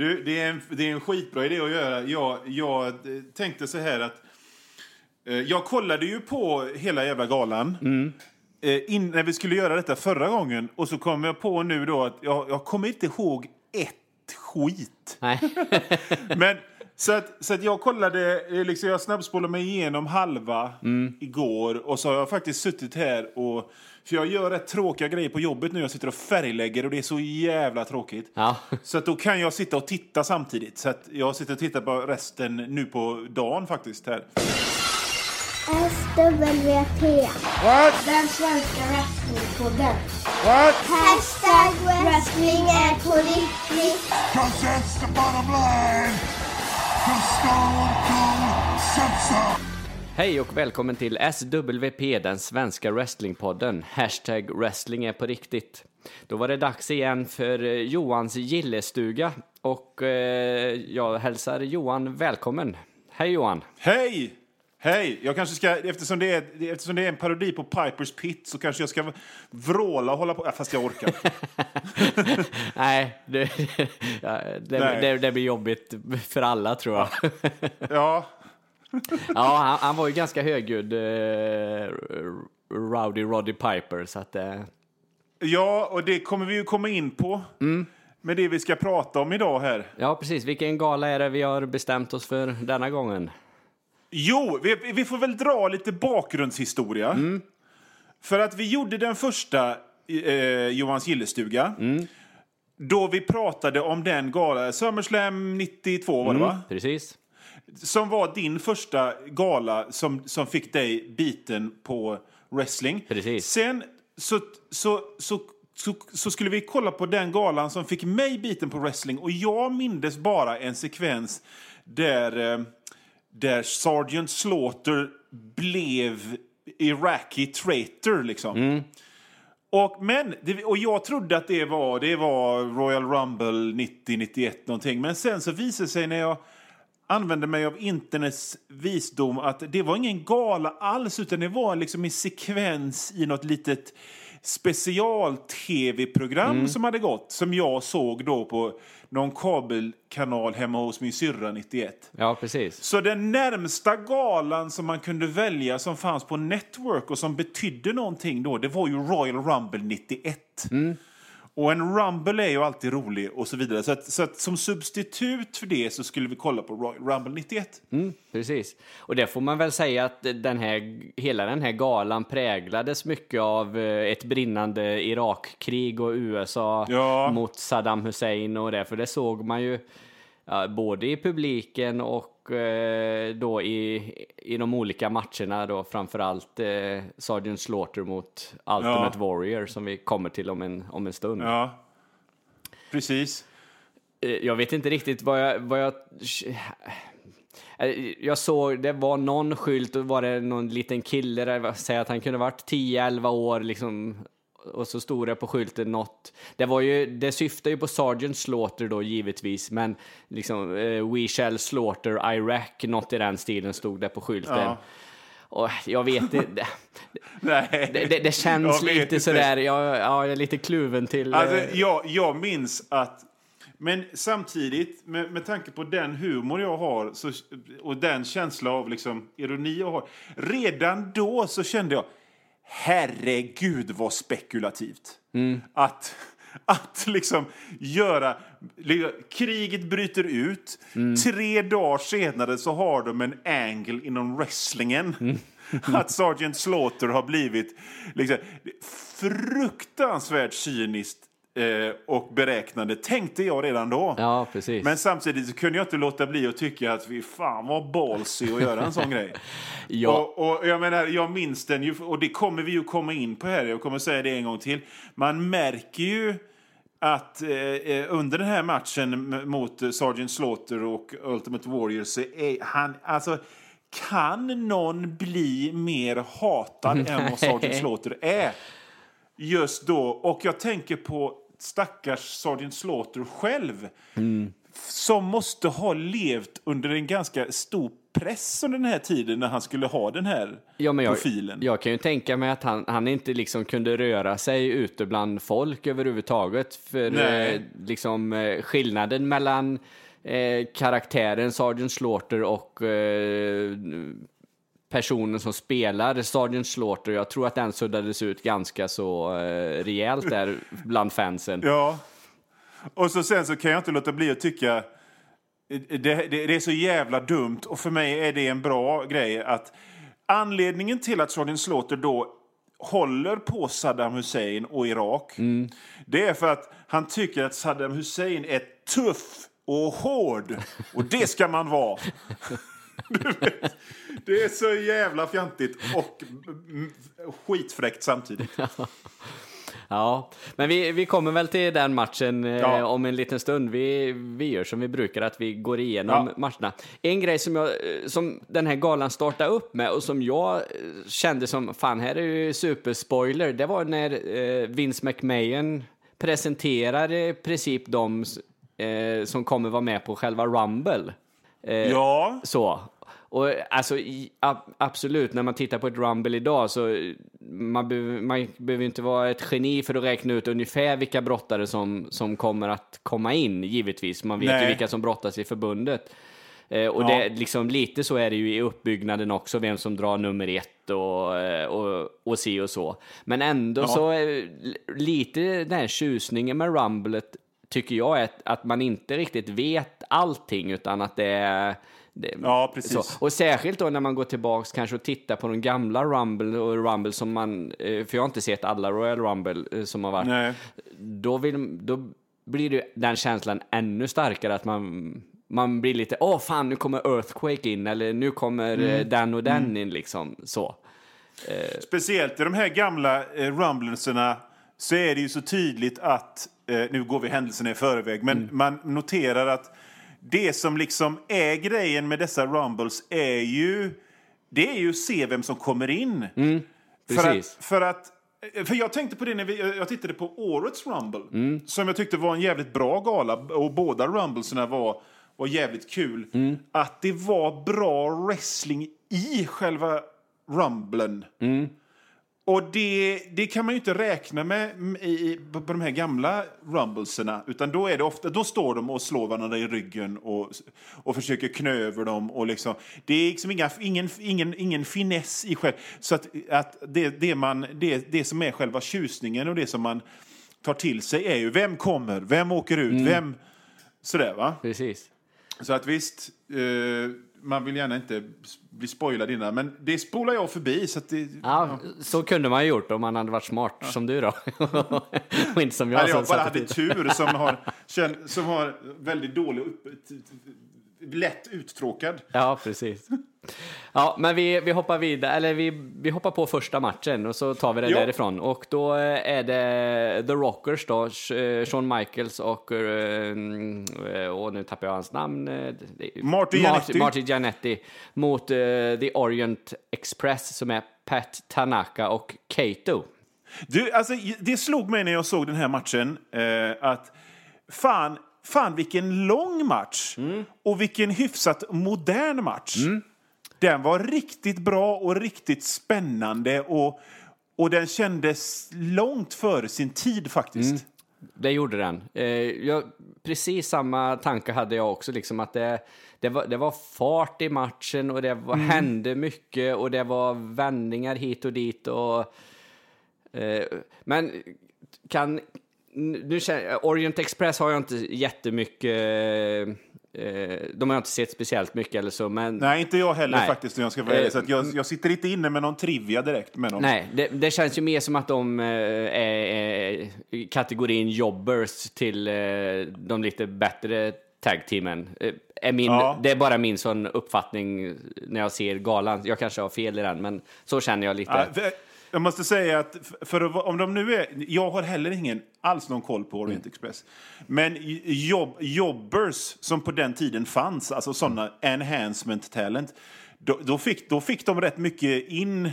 Du, det är, en, det är en skitbra idé att göra. Jag, jag eh, tänkte så här att... Eh, jag kollade ju på hela jävla galan. Eh, in, när vi skulle göra detta förra gången. Och så kom jag på nu då att jag, jag kommer inte ihåg ett skit. Nej. Men så att, så att jag kollade, liksom, jag snabbspolade mig igenom halva igår och så har jag faktiskt suttit här och för jag gör rätt tråkiga grejer på jobbet nu. Jag sitter och färglägger och det är så jävla tråkigt. Ja. Så att då kan jag sitta och titta samtidigt. Så att jag sitter och tittar på resten nu på dagen faktiskt här. SWT. Den svenska wrestlingpodden. Hashtag wrestling är på riktigt. Cause that's the bottom line. Cause Stone Cold so. Hej och välkommen till SWP, den svenska wrestlingpodden. Hashtag wrestling är på riktigt. Då var det dags igen för eh, Johans gillestuga och eh, jag hälsar Johan välkommen. Hej Johan! Hej! Hej! Jag kanske ska, eftersom det, är, eftersom det är en parodi på Pipers Pit så kanske jag ska vråla och hålla på. Fast jag orkar. Nej, det, ja, det, Nej. Det, det blir jobbigt för alla tror jag. Ja, Ja, han, han var ju ganska högljudd, eh, Rowdy Roddy Piper, så att... Eh, ja och det kommer vi ju komma in på. Med det vi ska prata om idag här. ja, precis. Vilken gala är det vi har bestämt oss för denna gången? Jo, vi, vi får väl dra lite bakgrundshistoria. För att vi gjorde den första eh, Johans gillestuga. Då vi pratade om den gala, SummerSlam 92 var det va? Precis. Som var din första gala som, som fick dig biten på wrestling. Precis. Sen så, så, så, så, så skulle vi kolla på den galan som fick mig biten på wrestling. Och jag mindes bara en sekvens där, eh, där Sergeant Slaughter blev Iraqi traitor liksom. Och, men, och jag trodde att det var, det var Royal Rumble 90-91 någonting. Men sen så visade det sig när jag använde mig av internets visdom att det var ingen gala alls utan det var liksom en sekvens i något litet special-tv-program som hade gått som jag såg då på någon kabelkanal hemma hos min syrra 91. Ja, precis. Så den närmsta galan som man kunde välja som fanns på Network och som betydde någonting då, det var ju Royal Rumble 91. Och en Rumble är ju alltid rolig och så vidare. Så, att, så att som substitut för det så skulle vi kolla på Rumble 91. Mm, precis. Och det får man väl säga att den här, hela den här galan präglades mycket av eh, ett brinnande Irakkrig och USA Ja. mot Saddam Hussein och det, för det såg man ju både i publiken och eh, då i, i de olika matcherna då framförallt eh, Sergeant Slaughter mot Ultimate Warrior som vi kommer till om en, om en stund. Ja, precis. Eh, Jag vet inte riktigt vad jag... Vad jag Eh, jag såg, det var någon skylt och var det någon liten kille där, säg att han kunde varit 10-11 år liksom. Och så stod det på skylten något. Det var ju, det syftar ju på Sergeant Slaughter då givetvis, men liksom eh, We shall slaughter Iraq, något i den stilen stod det på skylten. Ja. Och jag vet inte, det, Nej. det, det, det känns lite inte. sådär, jag, ja, jag är lite kluven till... Alltså, eh, jag, jag minns att... Men samtidigt, med, med tanke på den humor jag har så, och den känsla av liksom, ironi jag har. Redan då så kände jag, herregud vad spekulativt. Att, att liksom göra... li- Kriget bryter ut. Tre dagar senare så har de en angle inom wrestlingen. Att Sergeant Slaughter har blivit liksom, fruktansvärt cyniskt och beräknande, tänkte jag redan då. Ja, precis. Men samtidigt så kunde jag inte låta bli att tycka att vi fan vad ballsy att göra en sån grej. Ja. Och, och jag menar, jag minns den ju, och det kommer vi ju komma in på här, jag kommer säga det en gång till. Man märker ju att eh, eh, under den här matchen mot eh, Sergeant Slaughter och Ultimate Warrior så är han, alltså kan någon bli mer hatad än vad Sergeant Slaughter är? Just då. Och jag tänker på stackars Sergeant Slaughter själv. som måste ha levt under en ganska stor press under den här tiden när han skulle ha den här Ja, men jag, profilen. jag kan ju tänka mig att han, han inte liksom kunde röra sig ute bland folk överhuvudtaget. För eh, liksom, eh, skillnaden mellan eh, karaktären Sergeant Slaughter och eh, personen som spelar Sergeant Slaughter, jag tror att den suddades ut ganska så eh, rejält där bland fansen. Ja. Och så sen så kan jag inte låta bli att tycka det, det, det är så jävla dumt och för mig är det en bra grej att anledningen till att Sergeant Slaughter då håller på Saddam Hussein och Irak det är för att han tycker att Saddam Hussein är tuff och hård och det ska man vara. Det är så jävla fjantigt och skitfräckt samtidigt. Ja, men vi, vi kommer väl till den matchen eh, Ja. om en liten stund. Vi, vi gör som vi brukar, att vi går igenom Ja. matcherna. En grej som, jag, eh, som den här galan startade upp med och som jag eh, kände som, fan här är ju superspoiler, det var när eh, Vince McMahon presenterar i princip de eh, som kommer vara med på själva Rumble. Eh, Ja, så. Och alltså, i- ab- absolut, när man tittar på ett Rumble idag så eh, man behöver, man behöver inte vara ett geni för att räkna ut ungefär vilka brottare som, som kommer att komma in, givetvis. Man vet ju Nej. vilka som brottas i förbundet. Eh, och Ja. det, liksom, lite så är det ju i uppbyggnaden också, vem som drar nummer ett och, eh, och, och si och så. Men ändå Ja. så, är lite den här tjusningen med Rumblet tycker jag är att, att man inte riktigt vet allting, utan att det är det, Ja, precis. Så. Och särskilt då när man går tillbaks kanske och tittar på de gamla Rumble och Rumble som man, eh, för jag har inte sett alla Royal Rumble eh, som har varit. nej. Då, vill, då blir det den känslan ännu starkare att man, man blir lite, åh fan nu kommer Earthquake in eller nu kommer Mm. eh, den och den in liksom så. Speciellt i de här gamla eh, rumblenserna så är det ju så tydligt att, eh, nu går vi händelserna i förväg, men Mm. man noterar att det som liksom är grejen med dessa rumbles är ju, det är ju att se vem som kommer in. För Mm. precis. att, för att för jag tänkte på det när vi, jag tittade på årets Rumble, Mm. som jag tyckte var en jävligt bra gala, och båda Rumblesarna var, var jävligt kul. Mm. Att det var bra wrestling i själva Rumblen. Mm. Och det, det kan man ju inte räkna med i, på, på de här gamla rumblesarna. Utan då, är det ofta, då står de och slår varandra i ryggen och, och försöker knö över dem. Och liksom, det är liksom inga, ingen, ingen, ingen finess i själv. Så att, att det, det, man, det, det som är själva tjusningen och det som man tar till sig är ju vem kommer, vem åker ut, vem... Sådär va? Precis. Så att visst, eh, man vill gärna inte bli spoilad innan. Men det spolar jag förbi. Så det, Ja, så kunde man ju gjort om man hade varit smart som du då. och inte som jag. Som jag bara hade tur som har, som har väldigt dålig upp, lätt uttråkad. Ja, precis. Ja, men vi, vi hoppar vidare, eller vi, vi hoppar på första matchen och så tar vi det Ja. därifrån. Och då eh, är det The Rockers då, eh, Shawn Michaels och, eh, eh, och nu tappar jag hans namn. Marty- Jannetty. Marty Jannetty mot The Orient Express som är Pat Tanaka och Kato. Du, alltså, det slog mig när jag såg den här matchen eh, att fan, fan vilken lång match och vilken hyfsat modern match. Den var riktigt bra och riktigt spännande och, och den kändes långt före sin tid faktiskt. Det gjorde den. Eh, jag, precis samma tanke hade jag också, liksom att det, det, var, det var fart i matchen och det var, hände mycket och det var vändningar hit och dit. Och, eh, men kan... Nu känner, Orient Express har jag inte jättemycket... Eh, de har jag inte sett speciellt mycket eller så, men... Nej, inte jag heller Nej. faktiskt. Jag, ska vara. Eh, så jag, jag sitter inte inne med någon trivia direkt med dem. Nej, det, det känns ju mer som att de eh, är, kategorin jobbers till eh, de lite bättre tag-teamen. Eh, är min, Ja. Det är bara min sån uppfattning när jag ser galan. Jag kanske har fel i den, men så känner jag lite. Ja, jag måste säga att för om de nu är... Jag har heller ingen alls någon koll på Orient Express. Men jobb, jobbers som på den tiden fanns, alltså sådana enhancement talent, då, då, fick, då fick de rätt mycket in...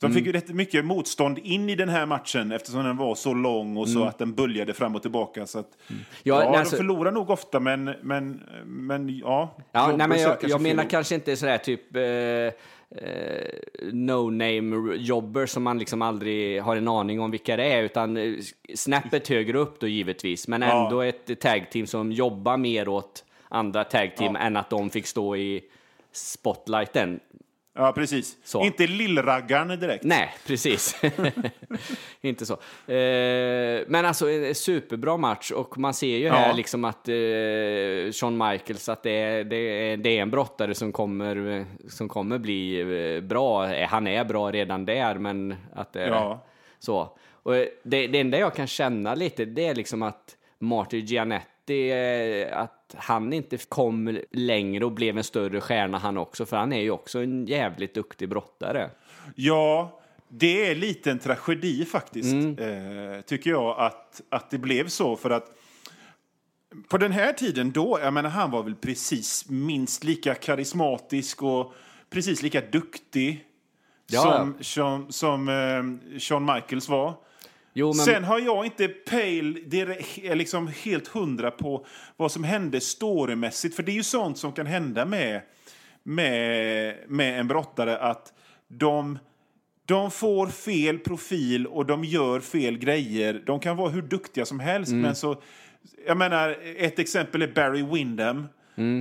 De fick ju rätt mycket motstånd in i den här matchen eftersom den var så lång och så att den böljade fram och tillbaka. Så att, ja, nej, de alltså- förlorar nog ofta, men, men, men ja. Ja, nej, men jag, jag menar kanske inte sådär typ eh, no-name-jobber som man liksom aldrig har en aning om vilka det är, utan eh, snäppet högre upp då givetvis, men Ja. ändå ett tag-team som jobbar mer åt andra tag-team Ja. än att de fick stå i spotlighten. Ja, precis. Så. Inte lillraggarn direkt. Nej, precis. inte så. Eh, men alltså en superbra match och man ser ju här Ja. liksom att eh, Shawn Michaels att det är, det, är, det är en brottare som kommer, eh, som kommer bli eh, bra. Eh, Han är bra redan där, men att eh, Ja. så. Och eh, det, det enda jag kan känna lite, det är liksom att Marty Giannetti, eh, att han inte kom längre och blev en större stjärna han också, för han är ju också en jävligt duktig brottare. Ja, det är lite en tragedi faktiskt, Mm. eh, tycker jag, att, att det blev så. För att på den här tiden då, jag menar, han var väl precis minst lika karismatisk och precis lika duktig Ja, som, som, som eh, Shawn Michaels var. Jo, men... Sen har jag inte pejl, är liksom helt hundra på vad som hände storymässigt. För det är ju sånt som kan hända med, med, med en brottare. Att de, de får fel profil och de gör fel grejer. De kan vara hur duktiga som helst. Men så, jag menar, ett exempel är Barry Windham.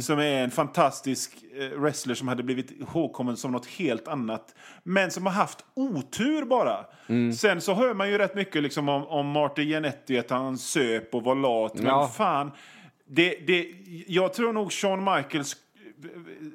Som är en fantastisk eh, wrestler som hade blivit ihågkommen som något helt annat. Men som har haft otur bara. Sen så hör man ju rätt mycket liksom om, om Marty Jannetty, att han söp och var lat. Men Ja. fan, det, det, jag tror nog Shawn Michaels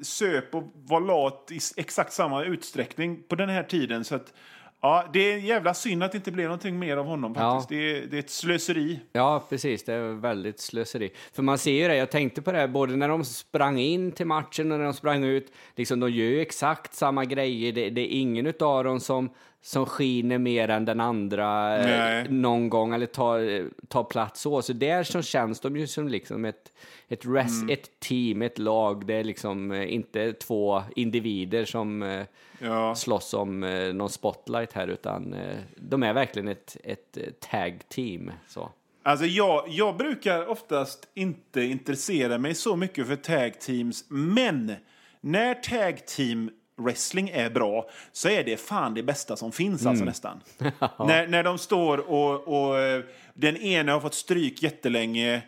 söp och var lat i exakt samma utsträckning på den här tiden. Så att, ja, det är jävla synd att det inte blev någonting mer av honom faktiskt. Det, är, det är ett slöseri. Ja, precis. Det är väldigt slöseri. För man ser ju det, jag tänkte på det här, både när de sprang in till matchen och när de sprang ut. Liksom, de gör ju exakt samma grejer. Det, det är ingen av dem som, som skiner mer än den andra eh, Nej. någon gång eller tar, eh, tar plats så. Så där så känns de ju som liksom ett, ett, res, Mm. ett team, ett lag. Det är liksom eh, inte två individer som Ja. slåss om någon spotlight här, utan de är verkligen ett, ett tag team. Så. Alltså jag, jag brukar oftast inte intressera mig så mycket för tag teams, men när tag team wrestling är bra så är det fan det bästa som finns alltså nästan. när, när de står och, och eh, den ena har fått stryk jättelänge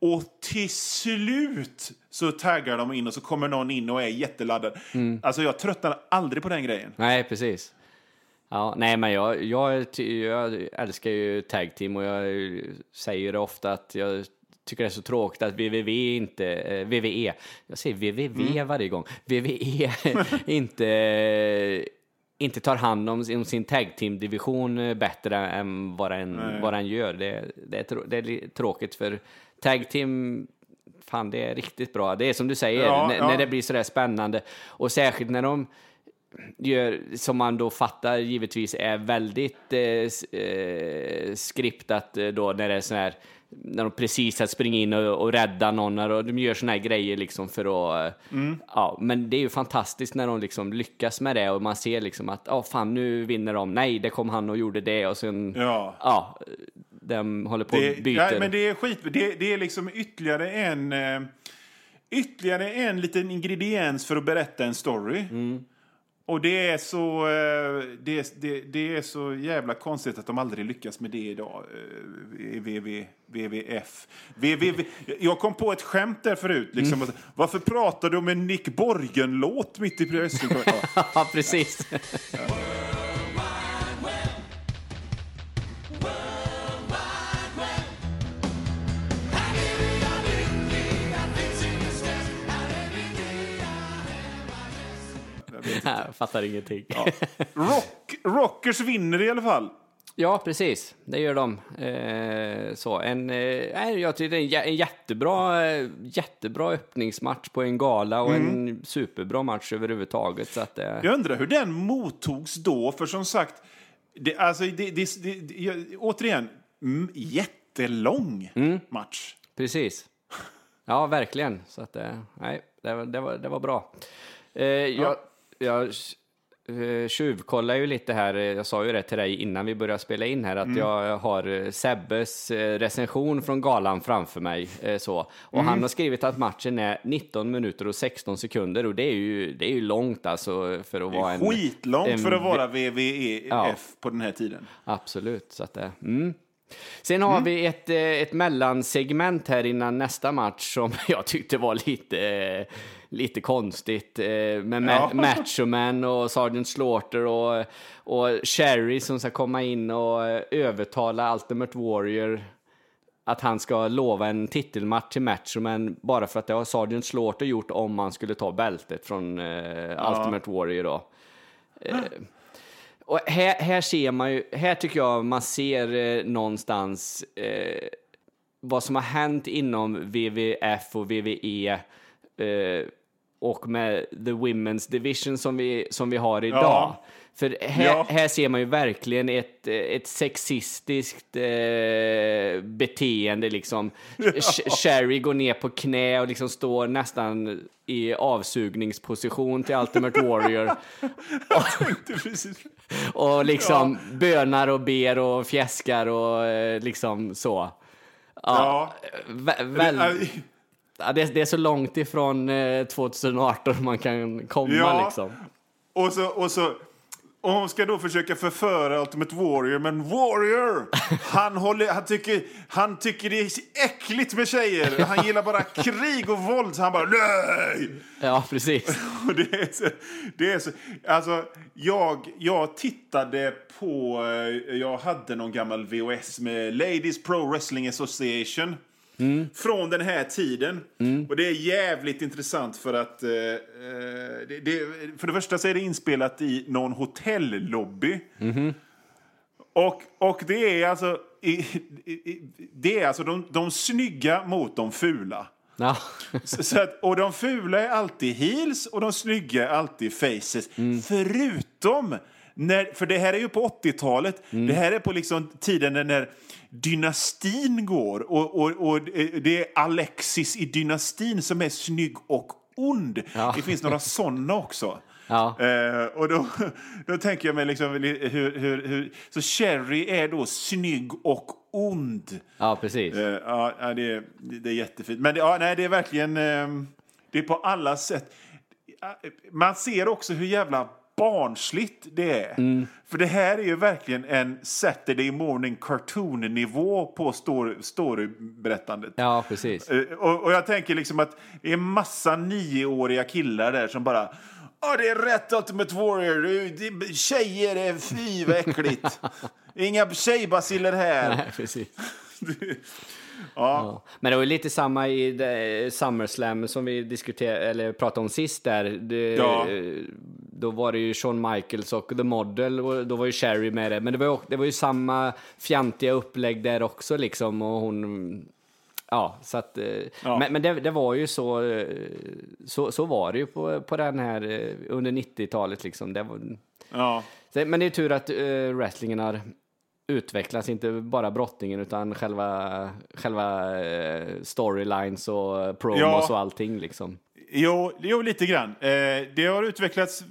och till slut så taggar de in och så kommer någon in och är jätteladdad. Alltså jag tröttnar aldrig på den grejen. Nej, precis. Ja, nej, men jag, jag, jag älskar ju tag team och jag säger det ofta att jag tycker det är så tråkigt att WWE inte, eh, WWE, jag säger WWE varje gång, WWE inte, inte tar hand om sin, om sin tag team division eh, bättre än vad den, vad den gör. Det, det, är, det är tråkigt för tag team Fan, det är riktigt bra. Det är som du säger, Ja, när, ja. när det blir sådär spännande. Och särskilt när de gör, som man då fattar givetvis är väldigt eh, eh, skriptat eh, då när det är sån här när de precis har springa in och, och rädda någon och de gör såna här grejer liksom för att... Mm. Ja, men det är ju fantastiskt när de liksom lyckas med det och man ser liksom att ja, fan nu vinner de. Nej, det kom han och gjorde det och sen... Ja. Ja, de håller på Det, och byter. ja, men det är skit. Det, det är liksom ytterligare en, eh, ytterligare en liten ingrediens för att berätta en story. Mm. Och det är, så, eh, det, det, det är så jävla konstigt att de aldrig lyckas med det idag. eh, VV, WWF. WWF. Jag kom på ett skämt där förut. Liksom, Mm. Varför pratar du om en Nick Borgen-låt mitt i wrestling? Ja. ja, Jag fattar ingenting. Ja. Rock, rockers vinner i alla fall. precis. Det gör de. Eh, så, en, eh, jag tycker det är en, jä- en jättebra, eh, jättebra öppningsmatch på en gala och en superbra match överhuvudtaget. Så att, eh, Jag undrar hur den mottogs då, för som sagt, det, alltså, det, det, det, jag- återigen, mm, jättelång match. Precis. Ja, verkligen. Så att, eh, nej, det var, det var, det var bra. Eh, jag, jag uh, tjuvkollar ju lite här. Jag sa ju det till dig innan vi började spela in här att Mm. jag har eh, Sebbes eh, recension från galan framför mig. eh, Så. Och Mm. han har skrivit att matchen är 19 minuter och 16 sekunder och det är ju, det är ju långt alltså för att vara en... Skitlångt en för att vara VVEF Ja. på den här tiden. Absolut. Så att det, mm. Sen har vi ett, eh, ett mellansegment här innan nästa match som jag tyckte var lite, eh, lite konstigt. eh, Med Ma- Ja. Macho Man och Sergeant Slaughter och, och Sherry som ska komma in och eh, övertala Ultimate Warrior att han ska lova en titelmatch till Macho Man bara för att det har Sergeant Slaughter gjort om han skulle ta bältet från eh, Ultimate Warrior då. Eh, och här, här ser man ju, här tycker jag man ser eh, någonstans eh, vad som har hänt inom WWF och WWE eh, och med the Women's Division som vi, som vi har idag. Ja. För här, Ja. här ser man ju verkligen ett, ett sexistiskt eh, beteende liksom. Sh- Sherry går ner på knä och liksom står nästan i avsugningsposition till Ultimate Warrior. Precis. Och liksom bönar och ber och fjäskar och eh, liksom så. Ja. Väl, ja, det, det är så långt ifrån eh, 2018 man kan komma Ja. liksom. Och så, och så och hon ska då försöka förföra Ultimate Warrior, men Warrior, han, håller, han, tycker, han tycker det är äckligt med tjejer. Han gillar bara krig och våld, så han bara nej! Ja, precis. Och det är så, det är så, alltså, jag, jag tittade på, eh, jag hade någon gammal VHS med Ladies Pro Wrestling Association. Från den här tiden. Och det är jävligt intressant för att... Eh, eh, det, det, för det första så är det inspelat i någon hotellobby. Och, och det är alltså... I, i, i, det är alltså de, de snygga mot de fula. Ja. Så, så att, och de fula är alltid heels och de snygga är alltid faces. Förutom, när, för det här är ju på 80-talet, det här är på liksom tiden när, dynastin går. Och, och, och det är Alexis i dynastin som är snygg och ond. Ja. Det finns några sådana också. Ja. Eh, och då, då tänker jag mig liksom hur, hur, hur... Så Cherry är då snygg och ond. ja, precis. Eh, ja, det, är, det är jättefint. Men det, ja, nej, det är verkligen... ehm, det är på alla sätt. Ja, Man ser också hur jävla barnsligt det är. Mm. För det här är ju verkligen en Saturday morning cartoon-nivå på story- storyberättandet. Ja, precis. Eh, Och, och jag tänker liksom att det är massa nioåriga killar där som bara Ja, det är rätt Ultimate Warrior. Tjejer är fy vad äckligt. Inga tjejbaciller här. Nej, precis. ja. Men det var ju lite samma i det, SummerSlam som vi diskuterade, eller pratade om sist där. Det, Ja. Då var det ju Shawn Michaels och The Model och då var ju Sherry med det. Men det var ju, det var ju samma fjantiga upplägg där också liksom och hon... Ja, så att... eh, Ja. Men, men det, det var ju så, eh, så... Så var det ju på, på den här eh, under 90-talet liksom. Det var, Ja. Men det är tur att uh, wrestlingen har utvecklats, inte bara brottningen utan själva, själva eh, storylines och promos Ja. och allting liksom. Jo, jo, lite grann. Eh, det har utvecklats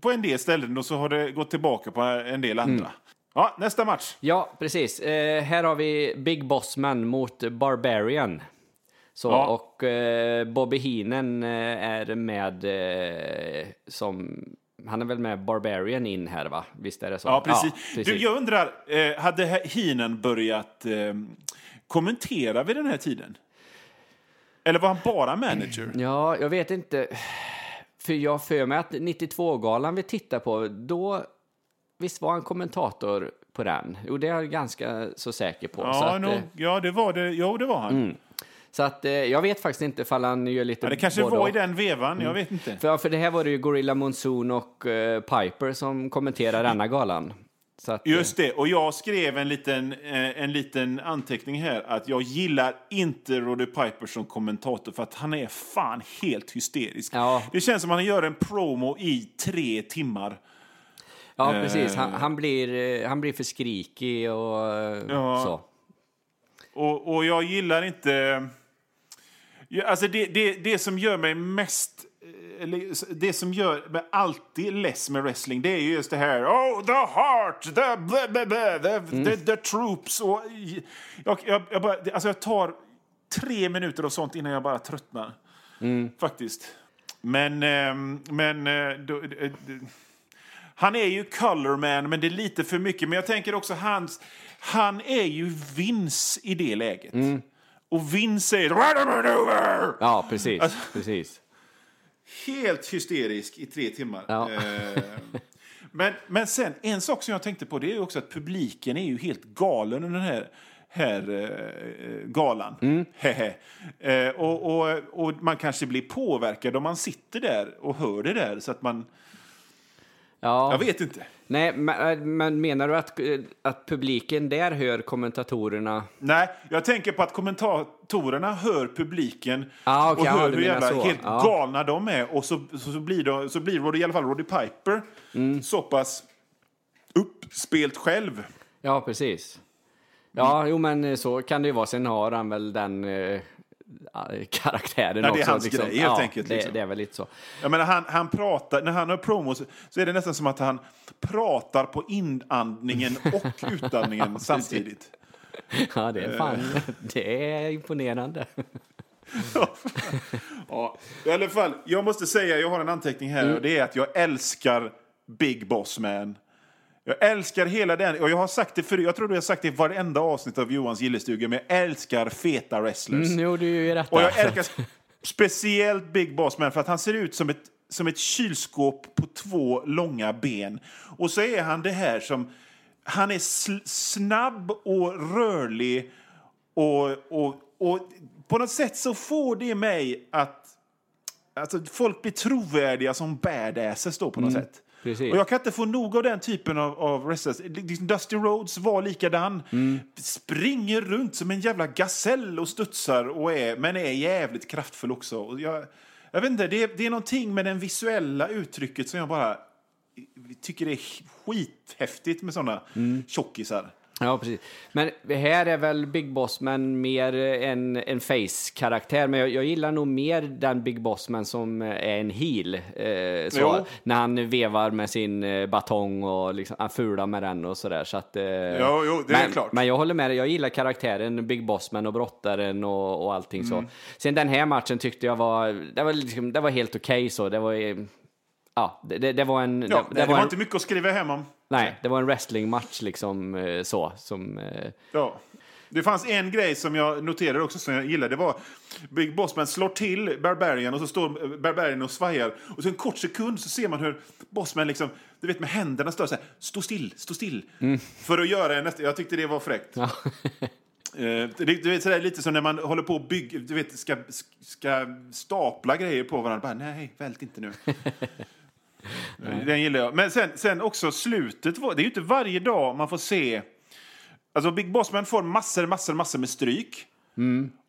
på en del ställen och så har det gått tillbaka på en del andra. Ja, nästa match. Ja, precis. Eh, här har vi Big Bossman mot Barbarian. Så, Ja. Och eh, Bobby Heenan eh, är med eh, som... Han är väl med Barbarian in här, va? Visst är det så? Ja, precis. Ja, Du, jag undrar, eh, hade Hinen börjat eh, kommentera vid den här tiden? Eller var han bara manager? Ja, jag vet inte. För jag för mig att 92-galan vi tittar på, då... Visst var han kommentator på den? Jo, det är jag ganska så säker på. så Ja, att, eh, ja, det var det. Jo, det var han. Så att eh, jag vet faktiskt inte ifall han gör lite Ja, det kanske var i den vevan, jag vet inte. För, för det här var det ju Gorilla Monsoon och eh, Piper som kommenterar denna galan. Att, eh, Just det, och jag skrev en liten, eh, en liten anteckning här att jag gillar inte Roddy Piper som kommentator för att han är fan helt hysterisk. Ja. Det känns som att han gör en promo i tre timmar. Ja, Eh. precis. Han, han, blir, eh, han blir för skrikig och eh, Ja. så. Och, och jag gillar inte... Ja, alltså det, det, det som gör mig mest det som gör mig alltid less med wrestling, det är ju just det här Oh, the heart, the, blah, blah, blah, the, Mm. the, the troops. Och, jag, jag, jag, bara, alltså jag tar tre minuter och sånt innan jag bara tröttnar. Mm. Faktiskt. Men... ehm, men eh, då, eh, eh, han är ju colorman, men det är lite för mycket. Men jag tänker också hans... Han är ju Vince i det läget. Mm. Och Vince säger "Right maneuver! Ja, precis. Alltså- precis. Helt hysterisk i tre timmar. Ja. Eh, men, men sen, en sak som jag tänkte på det är också att publiken är ju helt galen under den här, här eh, galan. Mm. Eh, och, och, och man kanske blir påverkad om man sitter där och hör det där. Så att man, Ja. jag vet inte. Nej, men, men menar du att, att publiken där hör kommentatorerna? Nej, jag tänker på att kommentatorerna hör publiken Ah, okej, och ja, hör du hur jävla så. helt Ja. galna de är. Och så, så, så blir, de, så blir i alla fall Roddy Piper Mm. så pass uppspelt själv. Ja, precis. Ja, jo, men så kan det ju vara. Sen har han väl den eh, karaktären Ja, det är också. hans liksom. grej, helt ja, enkelt, Det, liksom. det är väl lite så. Jag menar, han, han pratar, när han har promos så är det nästan som att han pratar på inandningen och utandningen samtidigt. Ja, det är fan, Eh. det är imponerande. Ja, I alla fall, jag måste säga, jag har en anteckning här och det är att jag älskar Big Boss Man. Jag älskar hela den, och jag har sagt det förut, jag tror du har sagt det i varenda avsnitt av Johans gillestuga, men jag älskar feta wrestlers. Mm, jo, du är ju rätt Och jag älskar speciellt Big Boss Man för att han ser ut som ett, som ett kylskåp på två långa ben. Och så är han det här som... Han är sl- snabb och rörlig och, och, och på något sätt så får det mig att alltså, folk blir trovärdiga som badasses då på något sätt. Precis. Och jag kan inte få nog av den typen av, av wrestlers. Dusty Rhodes var likadan. Mm. Springer runt som en jävla gasell och studsar, och är, men är jävligt kraftfull också. Och jag, jag vet inte, det, är- det är någonting med det visuella uttrycket som jag bara tycker det är skithäftigt med såna Mm. tjockisar. Ja, precis. Men här är väl Big Boss Man mer en, en face-karaktär. Men jag, jag gillar nog mer den Big Boss Man som är en heel. Eh, så, när han vevar med sin eh, batong och liksom, han fular med den och sådär. Så att, eh, Jo, jo, det är men, klart. Men jag håller med dig. Jag gillar karaktären Big Boss Man och brottaren och, och allting Mm. så. Sen den här matchen tyckte jag var, det var, liksom, det var helt okej så. Det var, eh, ja, det, det, det var en... Ja, det, det var en, inte mycket att skriva hem om. Nej, det var en wrestlingmatch liksom eh, så. Som, eh, Ja. Det fanns en grej som jag noterade också som jag gillade. Det var Big Bossman slår till Barbarian och så står Barbarian och svajar. Och så en kort sekund så ser man hur Bossman liksom, du vet med händerna står så här, stå still, stå still. För att göra en nästa, jag tyckte det var fräckt. ja. Det, du vet, sådär, lite som när man håller på och bygger, du vet, ska, ska stapla grejer på varandra. Bara, nej, vält inte nu. Den gillar jag. Men sen, sen också slutet, det är ju inte varje dag man får se... Alltså Big Bossman får massor, massor, massor med stryk.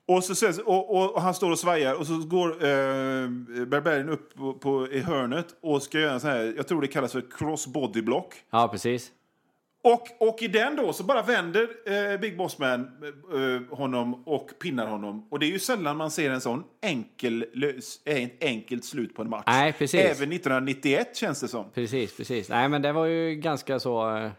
Och, så, och, och, och han står och svajar och så går eh, Barbarian upp på, på, i hörnet och ska göra en sån här, jag tror det kallas för crossbody block. ja, precis. Och, och i den då så bara vänder eh, Big Boss Man eh, honom och pinnar honom. Och det är ju sällan man ser en sån enkel, lös, eh, ett enkelt slut på en match. Nej, precis. Även 1991 känns det som. Precis, precis. Nej, men det var ju ganska så... eh,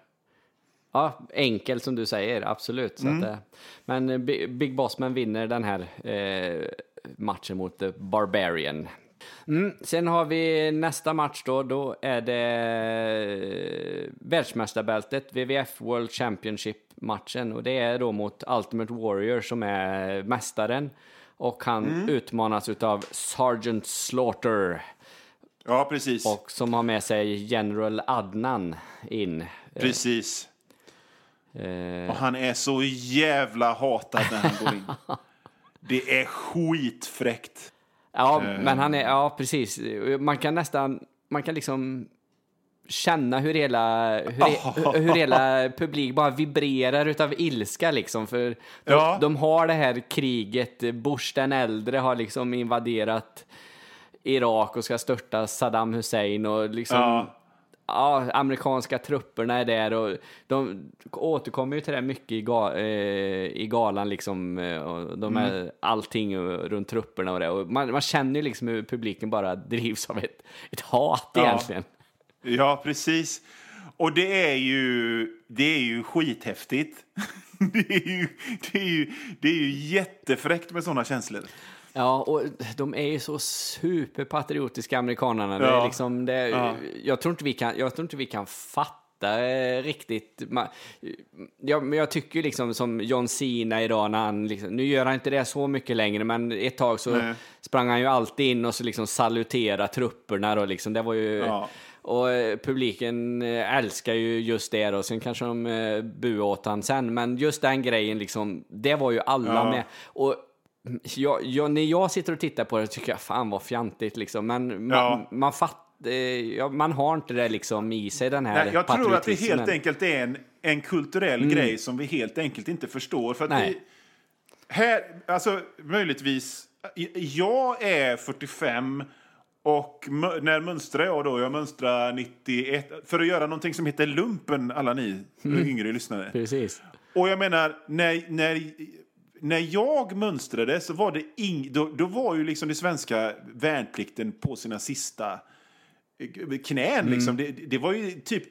Ja, enkelt som du säger, absolut. Så att, eh, men eh, Bi- Big Bossman vinner den här eh, matchen mot The Barbarian. Mm. Sen har vi nästa match då, då är det eh, världsmästarbältet, WWF World Championship-matchen. Och det är då mot Ultimate Warrior som är mästaren. Och han utmanas utav Sergeant Slaughter. Ja, precis. Och som har med sig General Adnan in. precis. Eh, Och han är så jävla hatad när han går in. Det är skitfräckt. Ja, Eh. men han är, ja precis. Man kan nästan, man kan liksom känna hur hela, hur, hur hela publik bara vibrerar utav ilska liksom. För de, Ja. de har det här kriget, Bush den äldre har liksom invaderat Irak och ska störta Saddam Hussein och liksom Ja. Ja, amerikanska trupperna är där och de återkommer ju till det mycket i, ga, eh, i galan liksom. eh, Och de är, Mm. Allting runt trupperna och det. Och man, man känner ju liksom hur publiken bara drivs av ett, ett hat Ja. egentligen. Ja, precis. Och det är ju, det är ju skithäftigt. Det är ju, det är ju, det är ju jättefräckt med sådana känslor. Ja, och de är ju så superpatriotiska amerikanerna. Det är Ja. liksom, det, Ja. jag, tror inte vi kan, jag tror inte vi kan fatta eh, riktigt. Ma- Ja, men jag tycker liksom som John Cena idag när han, liksom, nu gör han inte det så mycket längre, men ett tag så Nej. sprang han ju alltid in och så liksom salutera trupperna då liksom. Det var ju... Ja. Och eh, publiken eh, älskar ju just det då, sen kanske de eh, buade åt han sen, men just den grejen liksom, det var ju alla Ja. med. Och jag, jag, när jag sitter och tittar på det tycker jag fan vad fjantigt liksom, men man, Ja. man fattar, ja, man har inte det liksom i sig den här Nej, jag tror att det helt enkelt är en, en kulturell grej som vi helt enkelt inte förstår. För att Nej. vi, här, alltså möjligtvis, jag är 45 och när mönstrar jag då? Jag mönstrar 91 för att göra någonting som heter lumpen, alla ni yngre lyssnare. Precis. Och jag menar, när, när, när jag mönstrade så var det ing, då, då var ju liksom det svenska värnplikten på sina sista eh, knän. Liksom. Det, det var ju typ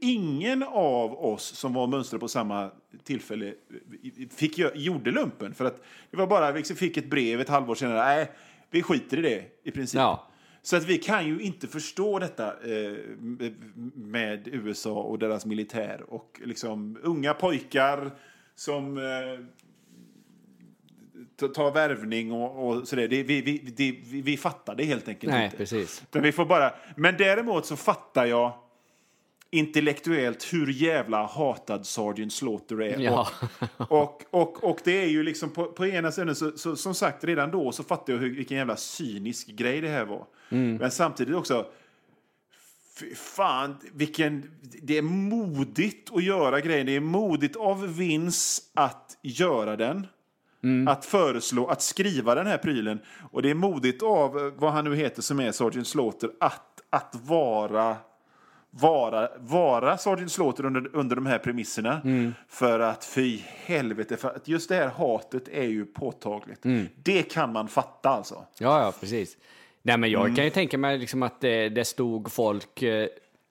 ingen av oss som var mönstrade på samma tillfälle eh, fick, gjorde lumpen. För att det var bara, vi fick ett brev ett halvår senare, nej, vi skiter i det i princip. Ja. Så att vi kan ju inte förstå detta eh, med USA och deras militär och liksom unga pojkar som eh, t- tar värvning och, och sådär. Det, vi, vi, det, vi, vi fattar det helt enkelt Nej, inte. precis. Utan vi får bara, men däremot så fattar jag intellektuellt hur jävla hatad Sergeant Slaughter är. Ja. Och, och, och det är ju liksom på, på ena sidan, så, så, som sagt, redan då så fattade jag hur, vilken jävla cynisk grej det här var. Men samtidigt också, fy fan, vilken, det är modigt att göra grejen. Det är modigt av Vince att göra den. Att föreslå, att skriva den här prylen. Och det är modigt av, eh, vad han nu heter som är Sergeant Slaughter, att, att vara vara, vara Sergeant Slaughter under, under de här premisserna. För att fy helvete, för att just det här hatet är ju påtagligt. Det kan man fatta alltså. Ja, ja, precis. Nej, men jag Mm. kan ju tänka mig liksom att det, det stod folk eh,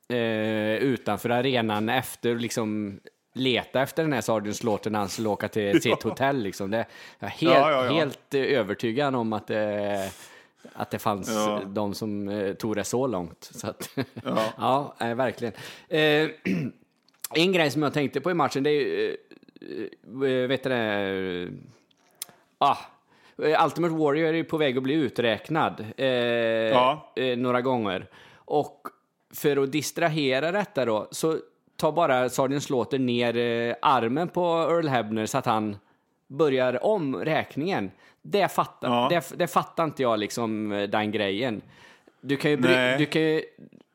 eh, utanför arenan efter liksom leta efter den här Sergeant Slaughter när han skulle åka till sitt hotell. Liksom. Det, jag är helt, Ja, ja, ja. helt eh, övertygad om att det, att det fanns Ja. de som eh, tog det så långt. Så att, Ja. ja, verkligen. Eh, en grej som jag tänkte på i matchen, det är ju, eh, eh, vet du det, ah, eh, Ultimate Warrior är på väg att bli uträknad eh, Ja. eh, några gånger. Och för att distrahera detta då, så tar bara Sergeant Slaughter ner eh, armen på Earl Hebner så att han börjar om räkningen. Det fattar, Ja. det, det fattar inte jag liksom, eh, den grejen. Du kan ju, bry, du kan ju,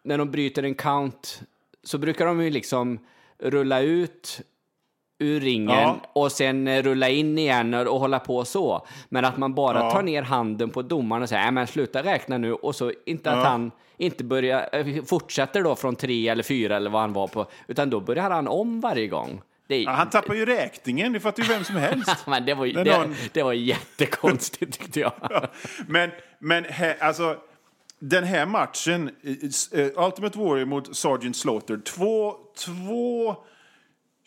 när de bryter en count, så brukar de ju liksom rulla ut ur ringen Ja. och sen eh, rulla in igen och, hålla på så. Men att man bara Ja. tar ner handen på domaren och säger "Nej, men sluta räkna nu och så inte att Ja. han inte börjar, eh, fortsätter då från tre eller fyra eller vad han var på, utan då börjar han om varje gång. Det, Ja, han tappar ju räkningen, det fattar ju vem som helst. men det var, det, någon- det var jättekonstigt tyckte jag. Men, men här, alltså, den här matchen, eh, Ultimate Warrior mot Sergeant Slaughter, två, två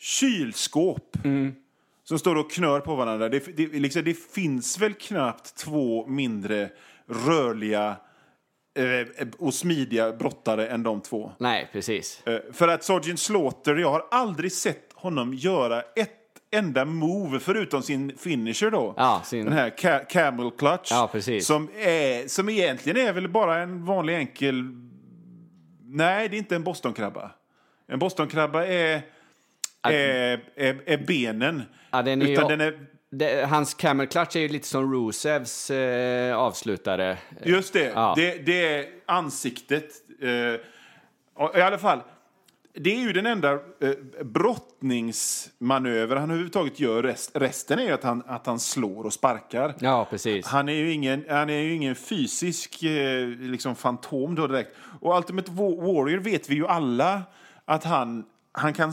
kylskåp som står och knör på varandra. Det, det, liksom, det finns väl knappt två mindre rörliga eh, och smidiga brottare än de två. Nej, precis. Eh, För att Sergeant Slaughter, jag har aldrig sett honom göra ett enda move förutom sin finisher då. Ja, sin- Den här ca- camel clutch. Ja, precis. Som, är, som egentligen är väl bara en vanlig enkel... Nej, det är inte en bostonkrabba. En bostonkrabba är, är, är, är benen. Ja, den är ju- Utan den är... Det, hans camel clutch är ju lite som Rusevs eh, avslutare. Just det, Ja. det, det är ansiktet. Eh, I alla fall, det är ju den enda eh, brottningsmanöver han överhuvudtaget gör. Rest, resten är ju att han, att han slår och sparkar. Ja, precis. Han är ju ingen, han är ju ingen fysisk eh, liksom fantom då direkt. Och Ultimate Wa- Warrior vet vi ju alla att han, han kan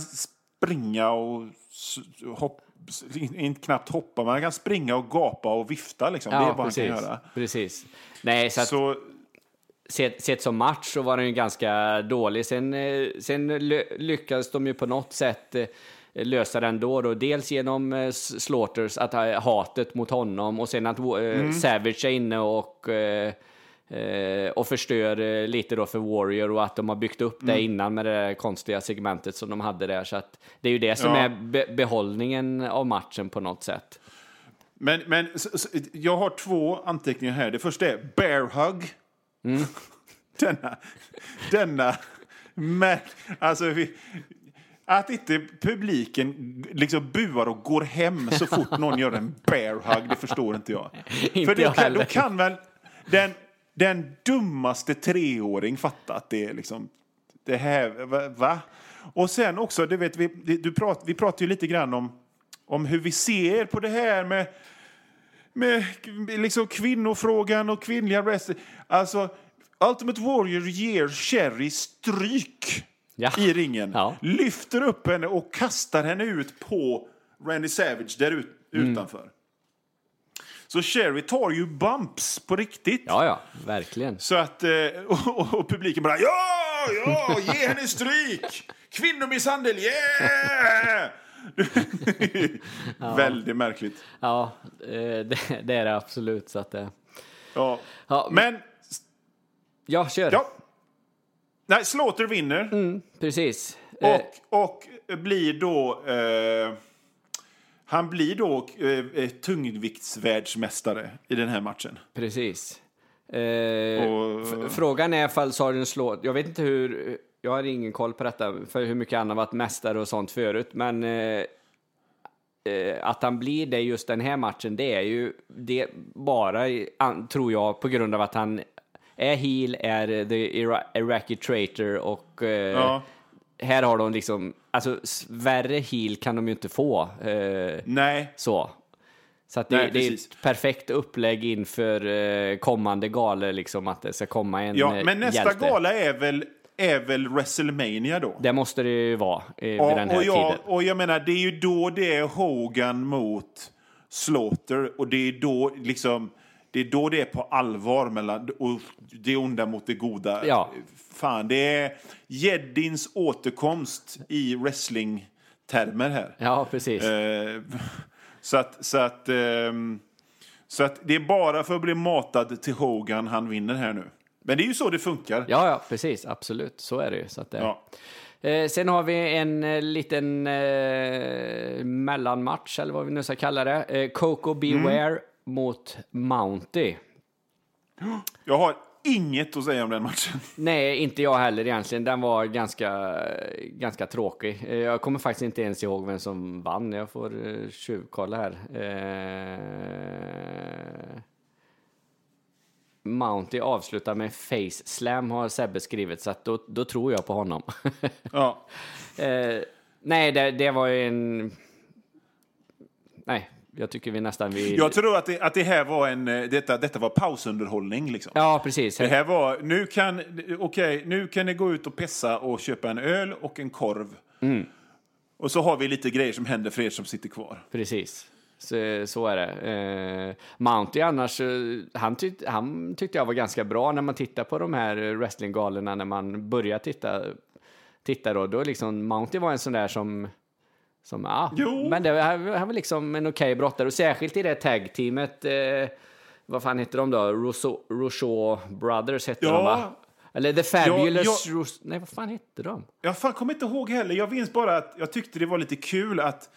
springa och s- hopp, s- inte knappt hoppa, men han kan springa och gapa och vifta. Liksom. det är Ja, vad precis. han kan göra. precis. Nej, så Så, sett, sett som match så var den ju ganska dålig. Sen, eh, sen ly- lyckades de ju på något sätt eh, lösa den då, då. Dels genom eh, Slaughters, att ha hatet mot honom och sen att eh, Savage är inne och eh, och förstör eh, lite då för Warrior och att de har byggt upp det innan med det där konstiga segmentet som de hade där. Så att det är ju det som Ja. är be behållningen av matchen på något sätt. men men så, så, jag har två anteckningar här. Det första är bear hug. denna, denna, men, alltså, vi, att inte publiken liksom buar och går hem så fort någon gör en bear hug, det förstår inte jag. Inte För det jag då kan väl den, den dummaste treåring fatta att det är liksom, det här, va? Och sen också, det vet vi, du prat, vi pratar ju lite grann om, om hur vi ser på det här med med liksom kvinnofrågan och kvinnliga wrestling. Alltså, Ultimate Warrior ger Cherry stryk Ja. i ringen. Ja. Lyfter upp henne och kastar henne ut på Randy Savage där ut, Mm. utanför. Så Cherry tar ju bumps på riktigt. Ja, ja, verkligen. Så att, eh, och, och publiken bara ja, ja, ge henne stryk! Kvinnomisshandel, yeah! Väldigt märkligt. Ja, eh, det, det är det absolut. Så att, eh, Ja. ja, Men, ja, kör. ja. Nej, Slaughter vinner Mm, precis. Eh, och, och blir då... Eh, han blir då eh, eh, tungviktsvärldsmästare i den här matchen. Precis. Eh, Och- frågan är ifall Sargent slår... Jag vet inte hur... Jag har ingen koll på detta, för hur mycket han har varit mästare och sånt förut, men eh, eh, att han blir det just den här matchen, det är ju det bara, tror jag, på grund av att han är heel, är the Ira Iraqi traitor och eh, Ja. Här har de liksom, alltså värre heel kan de ju inte få. Eh, Nej, så. Så att det, Nej, det är ett perfekt upplägg inför eh, kommande galor, liksom att det ska komma en ja, eh, men nästa hjälte. gala är väl, är väl WrestleMania då? Det måste det ju vara eh, vid Ja, den här och, jag, tiden. och jag menar, det är ju då det är Hogan mot Slaughter och det är då liksom det är då det är på allvar mellan och det onda mot det goda. Ja. Fan, det är Jeddins återkomst i wrestlingtermer här. Ja, precis. Eh, så att, så att, ehm, så att det är bara för att bli matad till Hogan han vinner här nu. Men det är ju så det funkar. Ja, ja, precis. Absolut. Så är det ju. Så att, eh. Ja. Eh, sen har vi en eh, liten eh, mellanmatch, eller vad vi nu ska kalla det. Eh, Coco Beware. Mot Mounty. Jag har inget att säga om den matchen. Nej, inte jag heller egentligen. Den var ganska, ganska tråkig. Eh, Jag kommer faktiskt inte ens ihåg vem som vann. Jag får eh, tjuvkolla här. Eh... Mounty avslutar med face slam har Sebbe skrivit, så då, då tror jag på honom. Ja. eh, nej, det, det var ju en... Nej, jag tycker vi nästan vill... Jag tror att det, att det här var en, eh, detta, detta var pausunderhållning. Liksom. Ja, precis. Det här var, nu kan, okej, nu kan ni gå ut och pissa och köpa en öl och en korv. Mm. Och så har vi lite grejer som händer för er som sitter kvar. Precis. Så, så är det. Eh, Mounty annars, eh, han, tyck, han tyckte jag var ganska bra när man tittar på de här wrestlinggalorna, när man börjar titta, titta då. Då liksom, Mounty var en sån där som, som ja, Jo. men det, han, var liksom en okej brottare. Och särskilt i det tag-teamet, eh, vad fan heter de då? Rousseau, Rousseau Brothers hette Ja. de va? Eller The Fabulous Ja, Rous- Nej, vad fan hette de? Jag fan kommer inte ihåg heller. Jag minns bara att jag tyckte det var lite kul att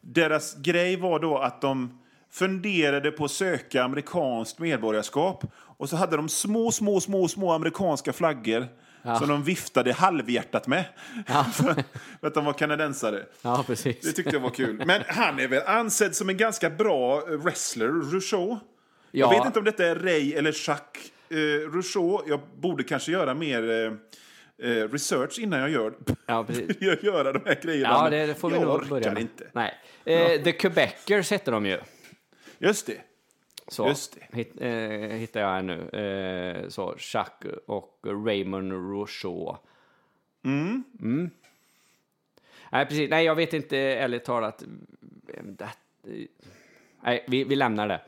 deras grej var då att de funderade på att söka amerikanskt medborgarskap. Och så hade de små, små, små, små amerikanska flaggor som de viftade halvhjärtat med. för, för att de var kanadensare. Ja, precis. Det tyckte jag var kul. Men han är väl ansedd som en ganska bra eh, wrestler, Rousseau. Jag Ja. vet inte om detta är Ray eller Jacques eh, Rousseau. Jag borde kanske göra mer, eh, eh, research innan jag gör Ja, jag göra de här grejerna. Ja, det, får vi jag nog orkar börja med. inte. Nej. Eh, The Quebecers hette de ju. Just det. Så Just det. Hit, eh, hittar jag här nu. Eh, så Jacques och Raymond Rousseau. Mm. Nej, precis. Nej, jag vet inte ärligt talat. Det, nej, vi, vi lämnar det.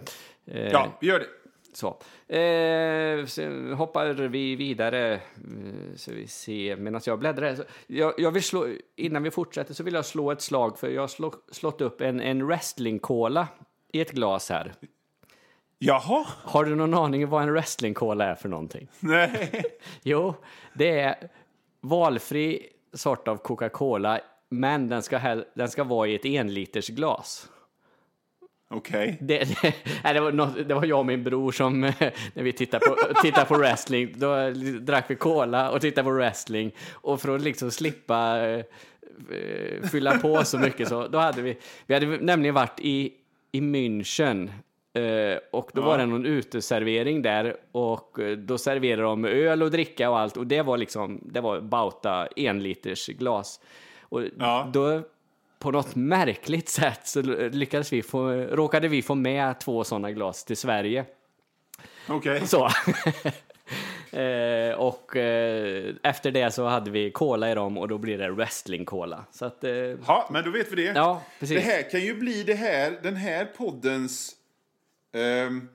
Eh, Ja, vi gör det. Så. Eh, sen hoppar vi vidare, eh, så vi ser, medan jag bläddrar. Så jag, jag vill slå, innan vi fortsätter så vill jag slå ett slag, för jag har slå, slått upp en, en wrestling-cola i ett glas här. Jaha? Har du någon aning om vad en wrestling-cola är för någonting? Nej. Jo, det är valfri sort av Coca-Cola, men den ska, den ska vara i ett enliters glas. Okej. Det, det, nej, det, var något, det var jag och min bror som, eh, när vi tittade på, tittade på wrestling, då drack vi cola och tittade på wrestling. Och för att liksom slippa eh, eh, fylla på så mycket så, då hade vi, vi hade nämligen varit i, i München. Eh, Och då var det någon uteservering där och eh, då serverade de öl och dricka och allt och det var liksom, det var Bauta enliters glas. Och Ja. då på något märkligt sätt så lyckades vi få, råkade vi få med två sådana glas till Sverige. Okej. Så. eh, och eh, efter det så hade vi cola i dem och då blir det wrestling-cola. Eh, Ja, men då vet vi det. Ja, precis. Det här kan ju bli det här, den här poddens ehm,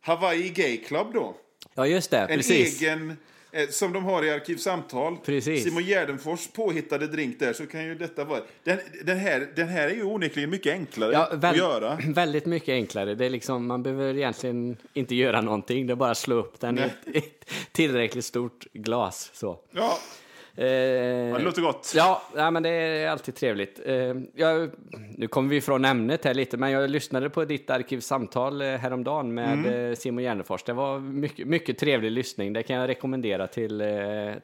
Hawaii Gay Club då. ja just det, En precis. egen, eh, som de har i Arkivsamtal. Precis. Simon Gärdenfors påhittade drink där, så kan ju detta vara... Den, den, här, den här är ju onekligen mycket enklare Ja, att väl, göra. väldigt mycket enklare. Det är liksom, man behöver egentligen inte göra någonting, det är bara att slå upp den i ett, ett tillräckligt stort glas. Så. Ja, Eh, det låter gott. Ja, ja, men det är alltid trevligt. Eh, jag, nu kommer vi ifrån ämnet här lite, men jag lyssnade på ditt arkivsamtal eh, häromdagen med Mm. eh, Simon Gärdenfors. Det var mycket, mycket trevlig lyssning. Det kan jag rekommendera till, eh,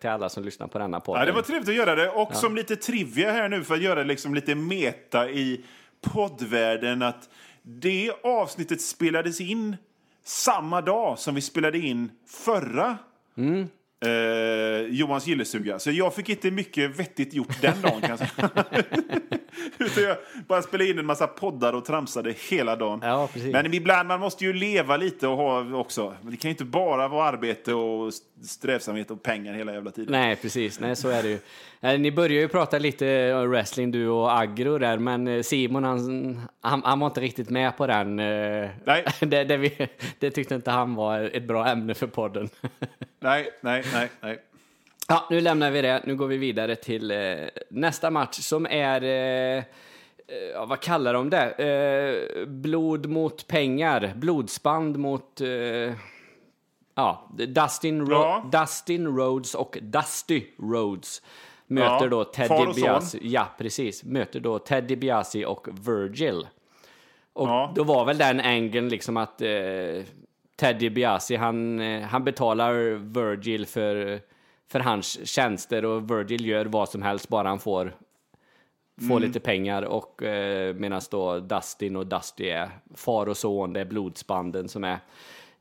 till alla som lyssnar på denna podd. Ja, det var trevligt att göra det. Och som lite trivia här nu för att göra liksom lite meta i poddvärlden att det avsnittet spelades in samma dag som vi spelade in förra eh, Johans gillestuga. Så jag fick inte mycket vettigt gjort den dagen kan jag säga. Utan jag bara spelade in en massa poddar och tramsade hela dagen. Ja. Men ibland, man måste ju leva lite och ha också. Det kan inte bara vara arbete och strävsamhet och pengar hela jävla tiden. Nej, precis. Nej, så är det ju. Eh, Ni börjar ju prata lite om wrestling, du och Agro där, men eh, Simon, han, han, han var inte riktigt med på den. eh, Nej. Det, det, vi, det tyckte inte han var ett bra ämne för podden. Nej, nej, nej, nej. Ja, nu lämnar vi det. Nu går vi vidare till eh, nästa match som är... Eh, eh, ja, vad kallar de det? Eh, blod mot pengar. Blodsband mot... Eh, ja, Dustin, Ro- Ja. Dustin Rhodes och Dusty Rhodes möter Ja, då son. Biasi. Ja, precis. Möter då Teddy Biasi och Virgil. Och Ja. då var väl den angeln liksom att eh, Teddy Biasi, han, eh, han betalar Virgil för, för hans tjänster och Virgil gör vad som helst bara han får, får lite pengar. Och eh, medan då Dustin och Dusty är far och son, det är blodsbanden som är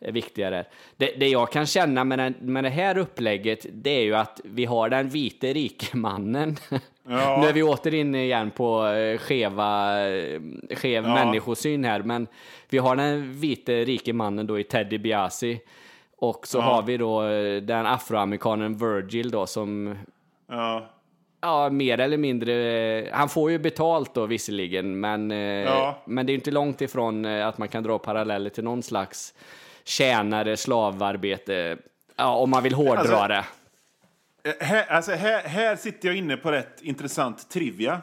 är viktigare. Det, det jag kan känna med, den, med det här upplägget, det är ju att vi har den vite rike mannen. Ja. nu är vi åter inne igen på eh, skeva, eh, skev Ja. människosyn här, men vi har den vite rike mannen då i Teddy Biasi. Och så Ja. har vi då eh, den afroamerikanen Virgil då som Ja. Ja, mer eller mindre. Han får ju betalt då visserligen, men, men det är inte långt ifrån att man kan dra paralleller till någon slags tjänare, slavarbete, ja, om man vill hårdra Alltså- det. Eh, Här, alltså här, här sitter jag inne på rätt intressant trivia.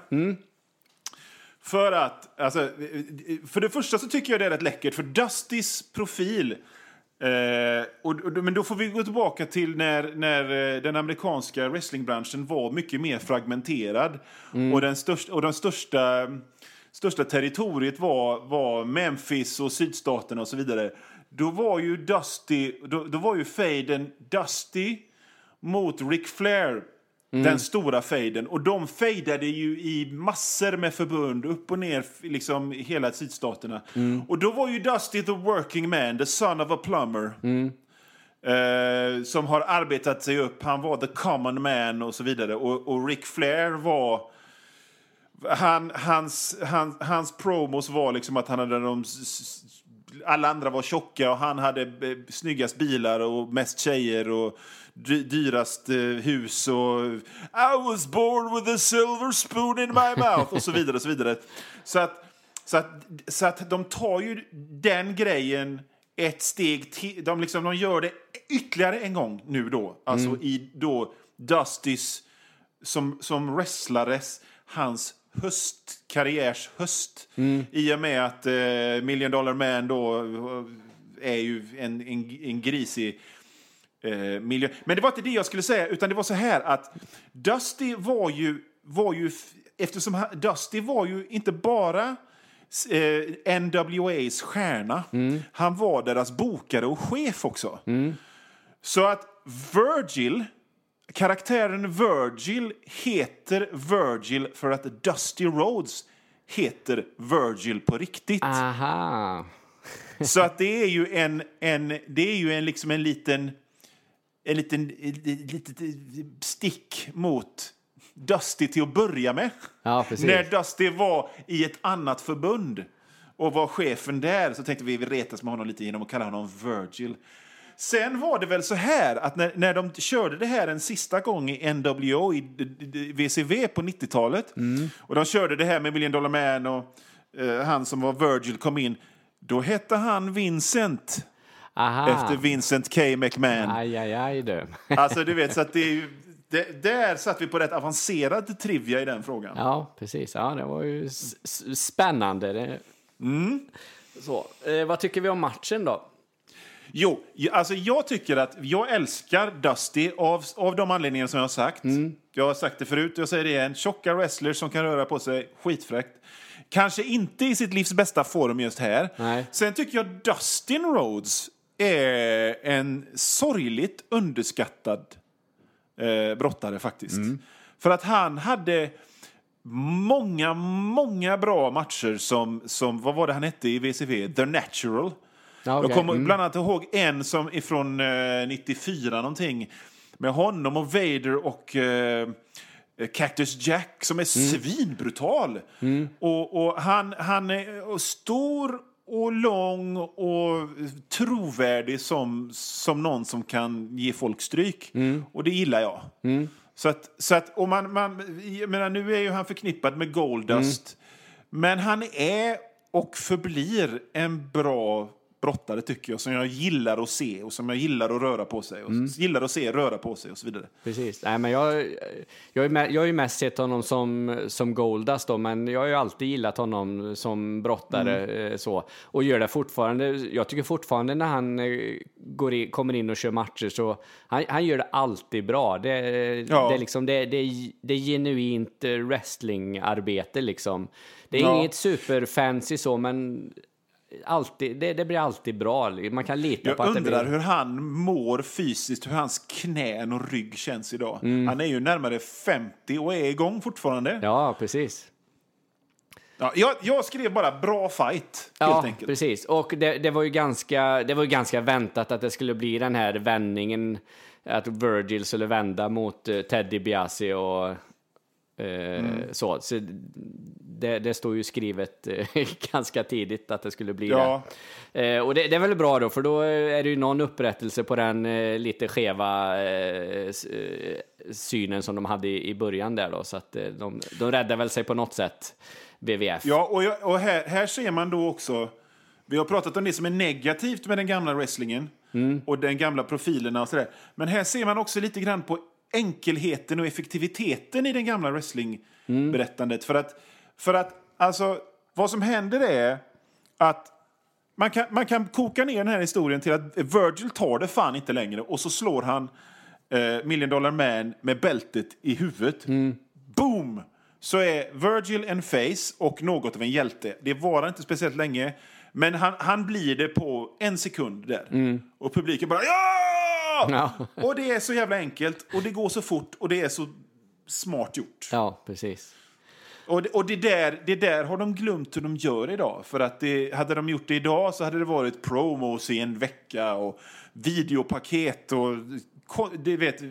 För att, alltså, för det första så tycker jag det är rätt läckert, för Dustys profil Eh, och, och, men då får vi gå tillbaka till när, när eh, den amerikanska wrestlingbranschen var mycket mer fragmenterad. Och, den största, och den största, största territoriet var, var Memphis och sydstaterna och så vidare. Då var ju Dusty, då, då var ju fejden Dusty mot Ric Flair. Den stora fejden. Och de fejdade ju i massor med förbund, upp och ner, liksom hela sydstaterna. Och då var ju Dusty the working man, the son of a plumber. Eh, eh, som har arbetat sig upp. Han var the common man och så vidare. Och, och Ric Flair var... Han, hans, han, hans promos var liksom att han hade de... Alla andra var tjocka och han hade eh, snyggast bilar och mest tjejer och dyrast eh, hus och I was born with a silver spoon in my mouth och så vidare och så vidare. Så att, så att, så att de tar ju den grejen ett steg till. De, liksom, de gör det ytterligare en gång nu då. Alltså i då Dustys som, som wrestlares, hans höst, karriärs höst. I och med att eh, Million Dollar Man då eh, är ju en, en, en grisig eh, miljö. Men det var inte det jag skulle säga, utan det var så här att Dusty var ju, var ju eftersom han, Dusty var ju inte bara eh, NWAs stjärna, han var deras bokare och chef också. Så att Virgil, karaktären Virgil heter Virgil för att Dusty Rhodes heter Virgil på riktigt. Aha. Så att det är ju en, en, det är ju en, liksom en liten, en liten, ett litet stick mot Dusty till att börja med. Ja. När Dusty var i ett annat förbund och var chefen där så tänkte vi vi retas med honom lite genom att kalla honom Virgil. Sen var det väl så här att när, när de körde det här en sista gång i NWO, i VCV på 90-talet, och de körde det här med Million Dollar Man och eh, han som var Virgil kom in, då hette han Vincent Aha. efter Vincent K. McMahon. Aj, aj, aj du. Alltså du vet, så att det är ju, det, där satt vi på rätt avancerad trivia i den frågan. Ja, precis. Ja, det var ju spännande. Det... Mm. Så, eh, vad tycker vi om matchen då? Jo, alltså jag tycker att jag älskar Dusty av, av de anledningar som jag har sagt. Jag har sagt det förut och jag säger det igen. Tjocka wrestlers som kan röra på sig, skitfräckt. Kanske inte i sitt livs bästa form just här. Nej. Sen tycker jag Dustin Rhodes är en sorgligt underskattad eh, brottare faktiskt. För att han hade många, många bra matcher som, som, vad var det han hette i VCV? The Natural. Ja, okej. Jag kommer Mm. bland annat ihåg en som ifrån eh, 94 någonting. Med honom och Vader och eh, Cactus Jack som är Mm. svinbrutal. Och, och han, han är stor och lång och trovärdig som, som någon som kan ge folk stryk. Mm. Och det gillar jag. Så att, så att, och man, man, jag menar, nu är ju han förknippad med Goldust. Men han är och förblir en bra brottare tycker jag, som jag gillar att se och som jag gillar att röra på sig. Och Gillar att se röra på sig och så vidare. Precis. Nej, men jag, jag, är med, jag har ju mest sett honom som, som Goldust då, men jag har ju alltid gillat honom som brottare Mm. eh, så. Och gör det fortfarande. Jag tycker fortfarande när han eh, går in, kommer in och kör matcher så han, han gör det alltid bra. Det, Ja. det, är liksom, det, det, det är genuint wrestlingarbete liksom. Det är Ja. inget superfancy så, men alltid, det, det blir alltid bra. Man kan lita på Jag att det undrar blir... hur han mår fysiskt, hur hans knän och rygg känns idag. Mm. Han är ju närmare 50 och är igång fortfarande. Ja, precis. Ja, jag, jag skrev bara bra fight, Ja, helt enkelt. precis. Och det, det, var ju ganska, det var ju ganska väntat att det skulle bli den här vändningen, att Virgil skulle vända mot eh, Ted DiBiase och Mm. så. så det, det står ju skrivet eh, ganska tidigt att det skulle bli Ja. det. Eh, och det, det är väl bra då, för då är det ju någon upprättelse på den eh, lite skeva eh, eh, synen som de hade i, början där då, så att eh, de, de räddar väl sig på något sätt, BVF. Ja, och, jag, och här, här ser man då också... Vi har pratat om det som är negativt med den gamla wrestlingen och den gamla profilerna och sådär. Men här ser man också lite grann på enkelheten och effektiviteten i den gamla wrestlingberättandet. För att, för att alltså, vad som händer är att man kan, man kan koka ner den här historien till att Virgil tar det fan inte längre och så slår han eh, Million Dollar Man med bältet i huvudet. Boom! Så är Virgil en face och något av en hjälte. Det varar inte speciellt länge, men han, han blir det på en sekund där. Och publiken bara ja! Ja. Och det är så jävla enkelt och det går så fort och det är så smart gjort. Ja, precis. Och, det, och det, där, det där har de glömt hur de gör idag. För att det, hade de gjort det idag så hade det varit promos i en vecka och videopaket och det vet,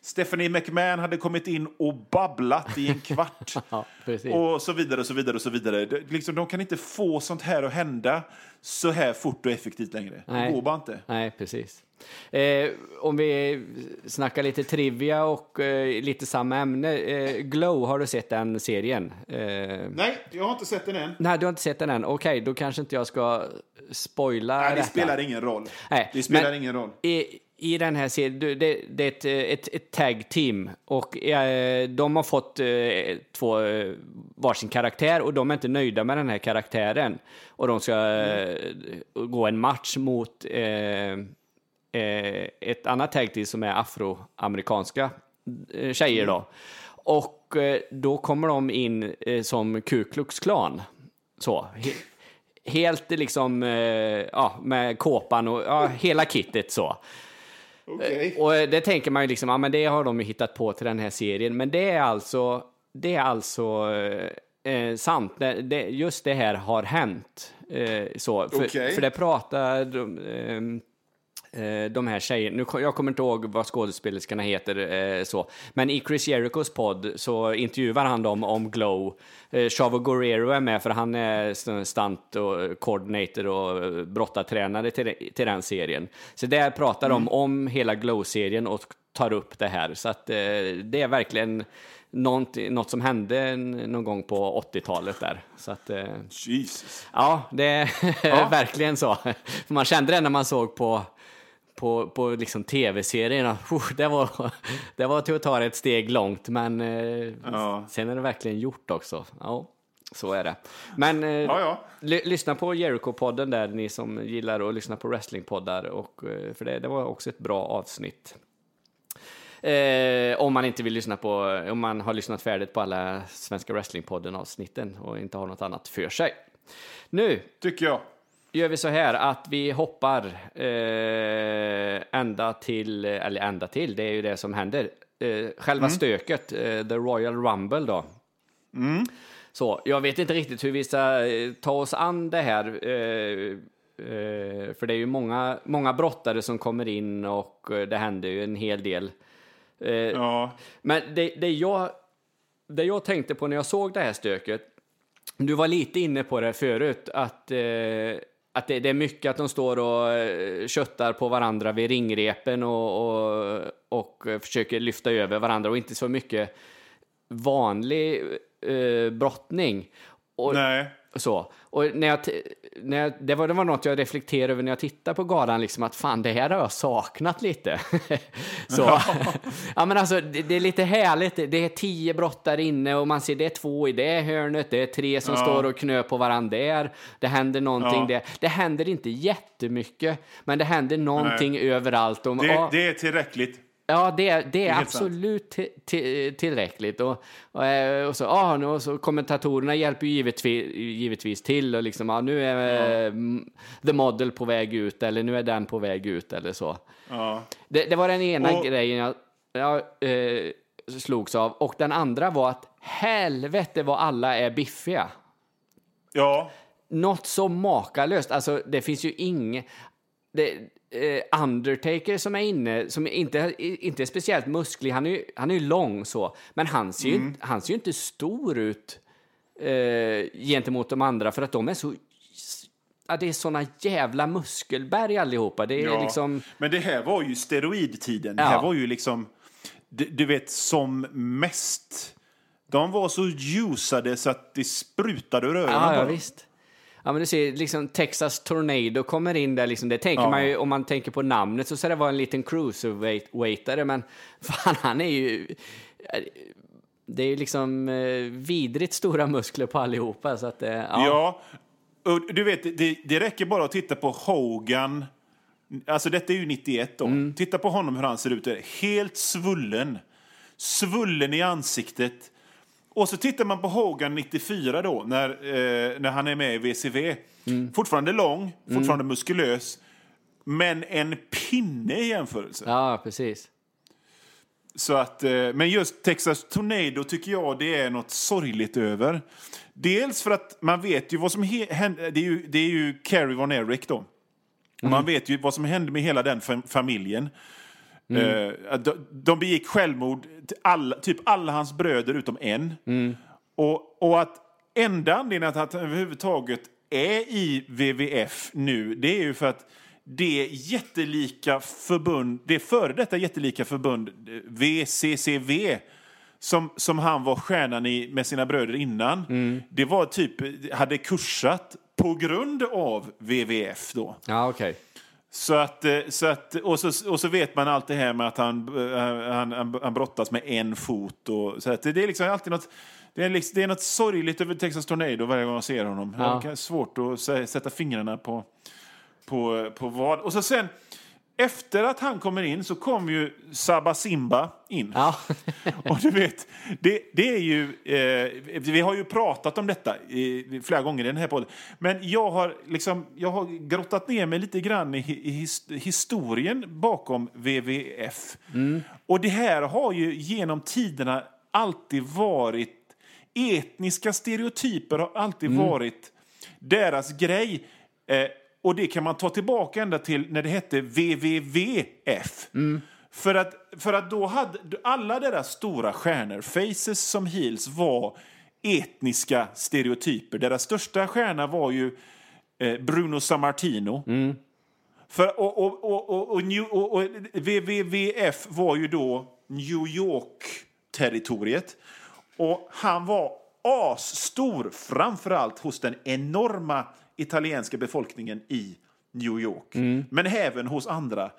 Stephanie McMahon hade kommit in och babblat i en kvart. Ja, och så vidare och så vidare och så vidare. Det, liksom, de kan inte få sånt här att hända så här fort och effektivt längre. Nej. Det går bara inte. Nej, precis. Eh, om vi snackar lite trivia och eh, lite samma ämne. Eh, Glow, har du sett den serien? Eh, Nej, jag har inte sett den än. nej, du har inte sett den än. Okej, då kanske inte jag ska spoila Nej, det detta. spelar ingen roll. Nej, det spelar ingen roll. I, I den här serien, det, det är ett, ett, ett tag team och de har fått eh, två eh, varsin karaktär och de är inte nöjda med den här karaktären. Och de ska eh, gå en match mot ett annat tag team som är afroamerikanska eh, tjejer då. Och eh, då kommer de in eh, som Ku Klux Klan. Så. He, helt liksom, eh, ja, med kåpan och ja, hela kittet så. Okej. Och det tänker man ju liksom, ja men det har de ju hittat på till den här serien. Men det är alltså, det är alltså eh, eh, sant. Det, just det här har hänt. Eh, så. För, Okej. för det pratar de, eh, de här tjejerna, nu, jag kommer inte ihåg vad skådespelerskorna heter, eh, så. men i Chris Jerichos podd så intervjuar han dem om Glow. Eh, Chavo Guerrero är med för han är st- stunt och coordinator och eh, brottartränare till, till den serien. Så där pratar de om hela Glow-serien och tar upp det här. Så att eh, det är verkligen något, något som hände någon gång på 80-talet där. Så att, eh, Jesus. Ja, det är verkligen så. Man kände det när man såg på, på, på liksom tv-serierna. Det var, det var till att ta ett steg långt, men eh, Ja. sen är det verkligen gjort också. Ja, så är det. Men eh, Ja, ja. ly- lyssna på Jericho-podden där, ni som gillar att lyssna på wrestlingpoddar, och, eh, för det, det var också ett bra avsnitt. Eh, om man inte vill lyssna på, om man har lyssnat färdigt på alla Svenska Wrestlingpodden-avsnitten och inte har något annat för sig. Nu Tycker jag. Gör vi så här att vi hoppar eh, ända till, eller ända till, det är ju det som händer. Eh, själva stöket, eh, The Royal Rumble då. Så, jag vet inte riktigt hur vi ska eh, ta oss an det här. Eh, eh, för det är ju många, många brottare som kommer in och det händer ju en hel del. Ja. men det, det, jag, det jag tänkte på när jag såg det här stöket, du var lite inne på det förut, att, eh, att det, det är mycket att de står och eh, köttar på varandra vid ringrepen och, och, och försöker lyfta över varandra och inte så mycket vanlig eh, brottning. Och, Nej så. Och när jag, när jag, det, var, det var något jag reflekterade över när jag tittade på galan, liksom att fan, det här har jag saknat lite. så. ja, men alltså, det, det är lite härligt. Det är tio brottare inne och man ser det är två i det hörnet, det är tre som Ja. står och knö på varandra där. Det händer någonting Ja. där. Det händer inte jättemycket, men det händer någonting överallt. Och, Det, det är tillräckligt. Ja, det, det är, absolut ti- ti- tillräckligt. Och, och, eh, och, så, ah, nu, och så kommentatorerna hjälper ju givetvis, givetvis till. Och liksom, ah, nu är eh, The Model på väg ut, eller nu är den på väg ut, eller så. Ja. Det, det var den ena Och- grejen jag, jag eh, slogs av. Och den andra var att helvete vad alla är biffiga. Ja. Något så makalöst. Alltså, det finns ju inget... Det, eh, Undertaker som är inne, som inte, inte är speciellt musklig, han är ju, han är ju lång så, men han ser, ju, inte- han ser ju inte stor ut eh, gentemot de andra för att de är så... Ja, det är såna jävla muskelberg allihopa. Det är ja. liksom... Men det här var ju steroidtiden. Det Ja. här var ju liksom, du, du vet, som mest. De var så ljusade så att det sprutade ur öronen Ja, ja visst. Ja, men du ser, liksom Texas Tornado kommer in där, liksom, det tänker Ja. man ju, om man tänker på namnet så ska det vara en liten cruiserweightare, men fan, han är ju... Det är ju liksom eh, vidrigt stora muskler på allihopa, så att eh, ja. Ja. Och du vet, det, det räcker bara att titta på Hogan. Alltså detta är ju 91 då. Mm. Titta på honom hur han ser ut. Helt svullen. Svullen i ansiktet. Och så tittar man på Hogan 94 då, när, eh, när han är med i VCV. Mm. Fortfarande lång, fortfarande muskulös. Men en pinne i jämförelse. Ja, precis. Så att, eh, men just Texas Tornado tycker jag det är något sorgligt över. Dels för att man vet ju vad som hände. Det är ju, det är ju Carrie Von Erich då. Och Man vet ju vad som hände med hela den fam- familjen. Eh, de, de begick självmord, alla, typ alla hans bröder utom en. Och, och att enda anledningen att han överhuvudtaget är i WWF nu, det är ju för att det jättelika förbund, det före detta jättelika förbund, eh, VCCV, som, som han var stjärnan i med sina bröder innan, det var typ, hade kursat på grund av WWF då. Ja, okej. Så att, eh, så att, och, så, och så vet man allt det här med att han, eh, han, han, han brottas med en fot. Och, så att det, det är liksom alltid något, det är, liksom, det är något sorgligt över Texas Tornado varje gång jag ser honom. Ja. Det är svårt att sä- sätta fingrarna på, på, på vad. Och så sen, efter att han kommer in så kommer ju Sabba Simba in. Ja. Och du vet, det, det är ju... Eh, vi har ju pratat om detta i, flera gånger i den här podden. Men jag har, liksom, jag har grottat ner mig lite grann i, i his, historien bakom WWF. Och det här har ju genom tiderna alltid varit... Etniska stereotyper har alltid varit deras grej. Eh, och det kan man ta tillbaka ända till när det hette WWWF. För att, för att då hade alla deras stora stjärnor, faces som heels, var etniska stereotyper. Deras största stjärna var ju eh, Bruno Sammartino. För, och, och, och, och, och, New, och, och WWWF var ju då New York-territoriet. Och han var asstor, framförallt hos den enorma italienska befolkningen i New York. Men även hos andra.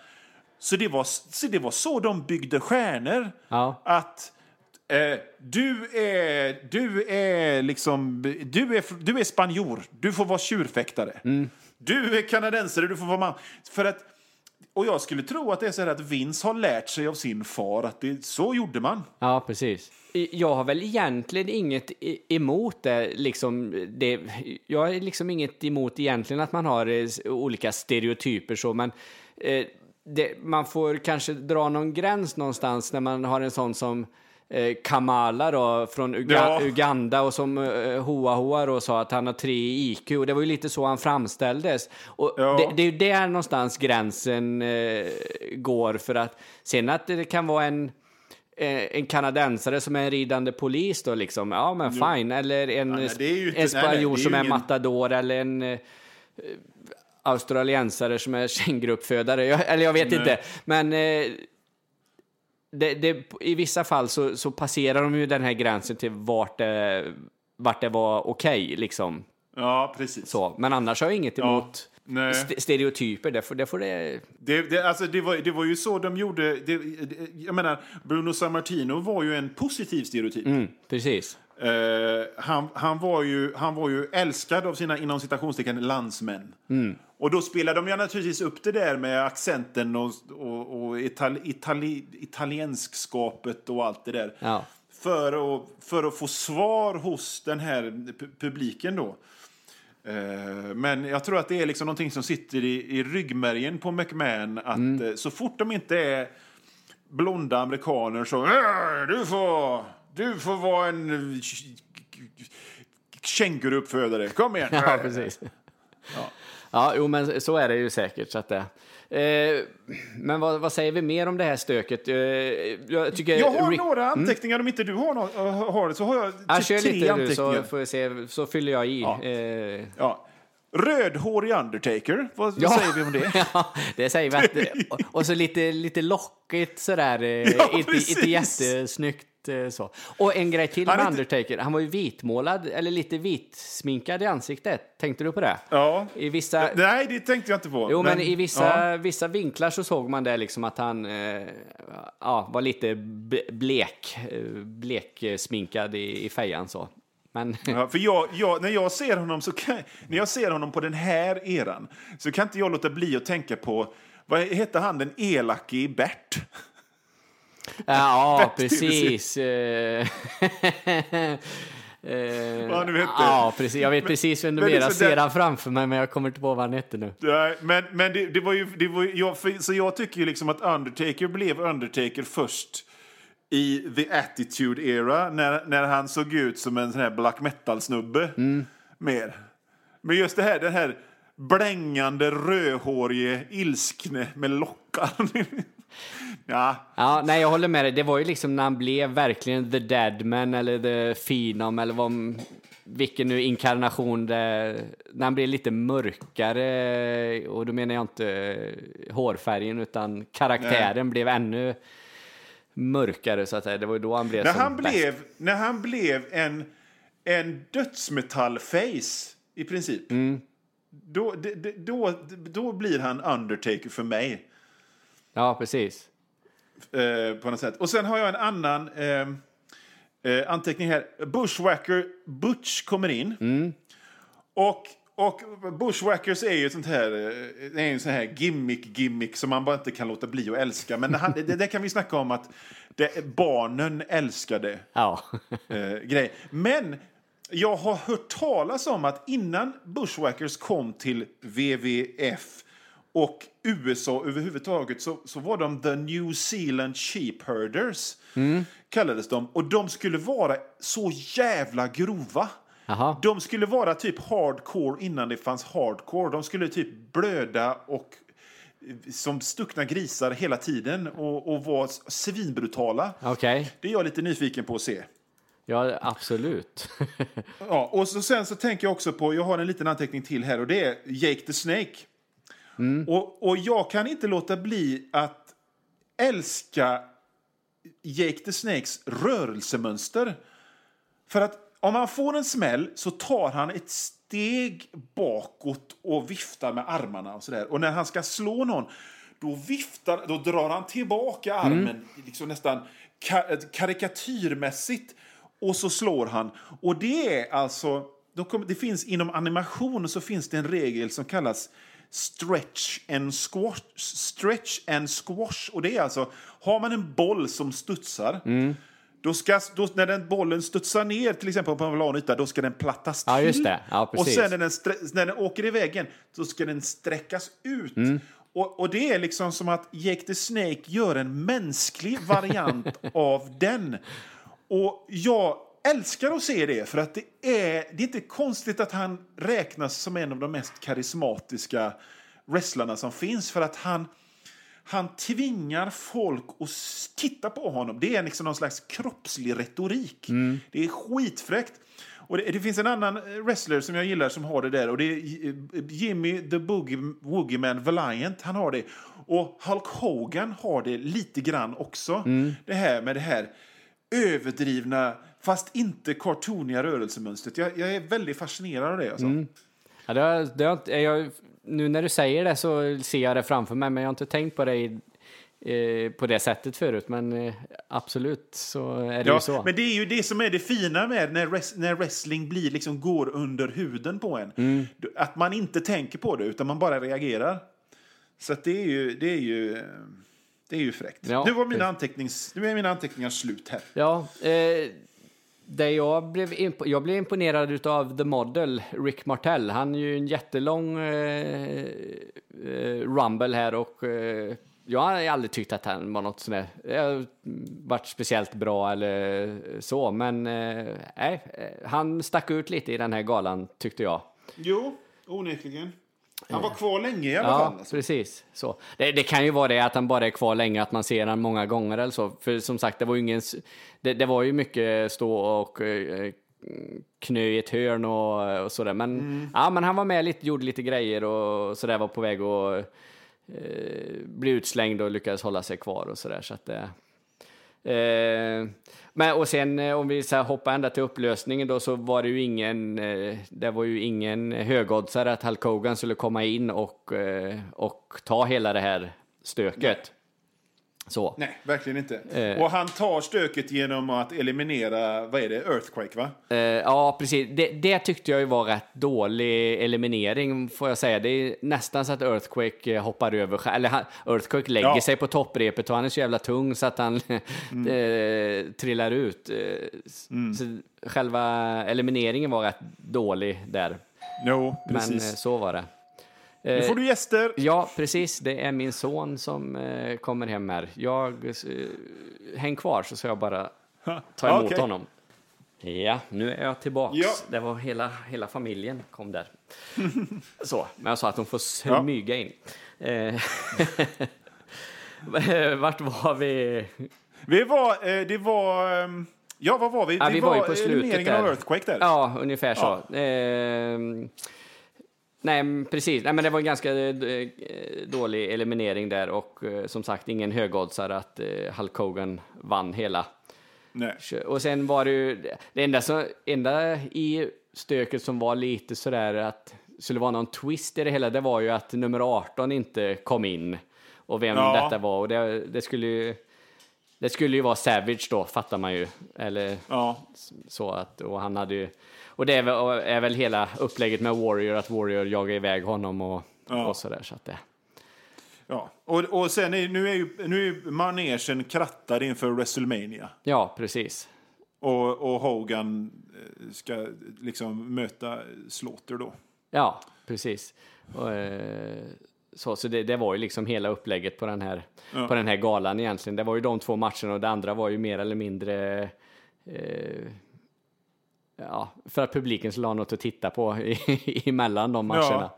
Så det, var, så det var så de byggde stjärnor. Ja. Att eh, du är, du är liksom, du är, du är spanjor, du får vara tjurfäktare. Du är kanadensare, du får vara man. För att, och jag skulle tro att det är så här att Vince har lärt sig av sin far att det, så gjorde man. Ja, precis. Jag har väl egentligen inget emot det, liksom, det. Jag har liksom inget emot egentligen att man har eh, olika stereotyper så, men eh, det, man får kanske dra någon gräns någonstans när man har en sån som eh, Kamala då, från Uga Ja. Uganda och som eh, Hoa Hoa då sa att han har tre i IQ och det var ju lite så han framställdes. Och Ja. det, det är ju där någonstans gränsen eh, går för att sen att det kan vara en eh, en kanadensare som är en ridande polis då liksom, ja men fine. Eller en, nej, inte- en spanjor som är ingen- matador eller en eh, australiensare som är känguruuppfödare. Jag, eller jag vet Nej. inte. Men eh, det, det, i vissa fall så, så passerar de ju den här gränsen till vart det, vart det var okej liksom. Ja, precis. Så. Men annars har jag inget Ja, emot nej. st- stereotyper. Det får det, får det Det, det, alltså det, var, det var ju så de gjorde. Det, jag menar, Bruno Sammartino var ju en positiv stereotyp. mm, precis. Eh, han, han, var ju, han var ju älskad av sina inom citationstecken landsmän. Och då spelade de ju naturligtvis upp det där med accenten och, och, och itali, itali, italienskskapet och allt det där. Ja. För, att, för att få svar hos den här pu- publiken då. Eh, Men jag tror att det är liksom någonting som sitter i, i ryggmärgen på McMahon. Att eh, så fort de inte är blonda amerikaner så... "Äh, Du får, du får vara en känguruuppfödare. Kom igen! Ja, precis. Ja. Jo, men så är det ju säkert. Så att det. Eh, men vad, vad säger vi mer om det här stöket? Eh, jag tycker... Jag har Rick- några anteckningar. Om inte du har, något, har det så har jag Ja, typ kör tre lite du anteckningar. så får se, så fyller jag i. Ja. Eh, Ja. Rödhårig Undertaker. Vad, Ja. säger vi om det? ja, det säger vi att, och, och så lite, lite lockigt sådär, eh, Ja, inte, inte jättesnyggt eh, så. Och en grej till med Undertaker, han var ju vitmålad, eller lite vitsminkad i ansiktet. Tänkte du på det? Ja. I vissa... Nej, det tänkte jag inte på. Jo, men, i vissa, ja. vissa vinklar så såg man det liksom att han eh, ja, var lite blek, eh, bleksminkad i, i fejan så. Men Ja, för jag, jag, när, jag ser honom så kan, när jag ser honom på den här eran så kan inte jag låta bli att tänka på vad hette han den elake i Bert? Ja, precis. Eh, eh, Vad nu hette. Ja, precis. Jag vet precis vem du men menar. liksom Ser han framför mig, men jag kommer inte på vad han hette nu. Nej, men men det, det var ju, det var, ju- jag, för, så jag tycker ju liksom att Undertaker blev Undertaker först i The Attitude Era när, när han såg ut som en sån här black metal-snubbe. Mer. Men just det här, den här blängande, rödhårige, ilskne med lockar. ja, Ja, nej, jag håller med dig. Det var ju liksom när han blev verkligen the deadman eller the phenom eller vad, vilken nu inkarnation det När han blev lite mörkare, och då menar jag inte hårfärgen utan karaktären blev ännu mörkare så att säga. Det var ju då han blev när, som han bäst. blev, när han blev en, en dödsmetall-face, i princip. Då, det- det- då, då blir han Undertaker för mig. Ja, precis. eh, på något sätt. Och sen har jag en annan eh, eh, anteckning här. Bushwacker Butch kommer in. Och, och Bushwackers är ju ett sånt här, eh, det är en sån här gimmick-gimmick som man bara inte kan låta bli att älska. Men han, det, det kan vi snacka om att det, barnen älskade Ja. eh, grej. Men jag har hört talas om att innan Bushwackers kom till WWF och USA överhuvudtaget så, så var de The New Zealand Sheepherders, kallades de. Och de skulle vara så jävla grova. Jaha. De skulle vara typ hardcore innan det fanns hardcore. De skulle typ blöda och eh, som stuckna grisar hela tiden och, och vara svinbrutala. Okej. Det är jag lite nyfiken på att se. Ja, absolut. Ja, och så, sen så tänker jag också på, jag har en liten anteckning till här och det är Jake the Snake. Och, och jag kan inte låta bli att älska Jake the Snakes rörelsemönster. För att om han får en smäll så tar han ett steg bakåt och viftar med armarna och sådär. Och när han ska slå någon då viftar, då drar han tillbaka armen liksom nästan ka- karikatyrmässigt och så slår han. Och det är alltså, då kommer, det finns inom animation så finns det en regel som kallas stretch and squash. Stretch and squash. Och det är alltså, har man en boll som studsar då ska, då, när den bollen studsar ner till exempel på en plan yta, då ska den plattas till. Ja, just det. Ja, och sen när den, när den åker i väggen, då ska den sträckas ut. Mm. Och, och det är liksom som att Jake the Snake gör en mänsklig variant av den. Och jag älskar att se det, för att det är, det är inte konstigt att han räknas som en av de mest karismatiska wrestlarna som finns. För att han, han tvingar folk att titta på honom. Det är liksom någon slags kroppslig retorik. Det är skitfräckt. Och det, det finns en annan eh, wrestler som jag gillar som har det där. Och det är eh, Jimmy the Boogie, Woogieman Valiant. Han har det. Och Hulk Hogan har det lite grann också. Det här med det här överdrivna, fast inte cartooniga rörelsemönstret. Jag, jag är väldigt fascinerad av det. Alltså. Ja, det har, det har, jag, nu när du säger det så ser jag det framför mig, men jag har inte tänkt på det i, eh, på det sättet förut. Men eh, absolut så är det ju Ja, så. men det är ju det som är det fina med när, wres- när wrestling blir, liksom, går under huden på en. Mm. Att man inte tänker på det, utan man bara reagerar. Så det är ju, det är ju, eh, det är ju fräckt. Ja, nu, var mina antecknings, nu är mina anteckningar slut här. Ja, eh, det jag, blev imp- jag blev imponerad av The Model, Rick Martell. Han är ju en jättelång eh, eh, rumble här och eh, jag har aldrig tyckt att han var något sådär, eh, varit speciellt bra eller så, men eh, nej, eh, han stack ut lite i den här galan tyckte jag. Jo, onekligen. Han var kvar länge i alla Ja, fall. Alltså. precis. Så. Det, det kan ju vara det att han bara är kvar länge, att man ser honom många gånger eller så. För som sagt, det var ju ingen... Det, det var ju mycket stå och eh, knö i ett hörn och, och sådär. Men, Mm. ja, men han var med lite, gjorde lite grejer och sådär, var på väg att eh, bli utslängd och lyckades hålla sig kvar och sådär. Så att det... Eh, Eh, men och sen eh, om vi så här, hoppar ända till upplösningen då så var det ju ingen, eh, det var ju ingen högoddsare att Hulk Hogan skulle komma in och, eh, och ta hela det här stöket. Så. Nej, verkligen inte. Eh. Och han tar stöket genom att eliminera, vad är det, Earthquake va? Eh, ja, precis. Det, det tyckte jag ju var rätt dålig eliminering, får jag säga. Det är nästan så att Earthquake eh, hoppar över, eller han, Earthquake lägger Ja. sig på topprepet och han är så jävla tung så att han eh, trillar ut. Eh, s- Så själva elimineringen var rätt dålig där. Jo, Men eh, så var det. Nu får du gäster. Ja, precis. Det är min son som eh, kommer hem här. Jag, eh, häng kvar så ska jag bara ta emot Okej. honom. Ja, nu är jag tillbaks. Ja. Det var hela, hela familjen kom där. så, men jag sa att de får smyga in. Eh, Vart var vi? Vi var, eh, det var, ehm, ja vad var vi? Ja, vi var ju på eh, slutet där. av Earthquake där. Ja, ungefär så. Eh, nej, precis. Nej, men det var en ganska eh, dålig eliminering där och eh, som sagt ingen högoddsare att eh, Hulk Hogan vann hela. Nej. Och sen var det ju, det enda, så, enda i stöket som var lite sådär att skulle vara någon twist i det hela, det var ju att nummer 18 inte kom in och vem Ja. detta var. Och det, det skulle ju det skulle ju vara Savage då, fattar man ju. Eller Ja. så att, och han hade ju, och det är väl, är väl hela upplägget med Warrior, att Warrior jagar iväg honom och, Ja. och sådär. Så att det, ja. Och, och sen är, nu är ju nu är ju manegen krattad inför WrestleMania. ja, precis. Och, och Hogan eh, ska liksom möta Slaughter då. Ja, precis. Och, eh, så så det, det var ju liksom hela upplägget på den, här, Ja. på den här galan egentligen. Det var ju de två matcherna och det andra var ju mer eller mindre eh, ja, för att publiken skulle ha något att titta på i, emellan de matcherna.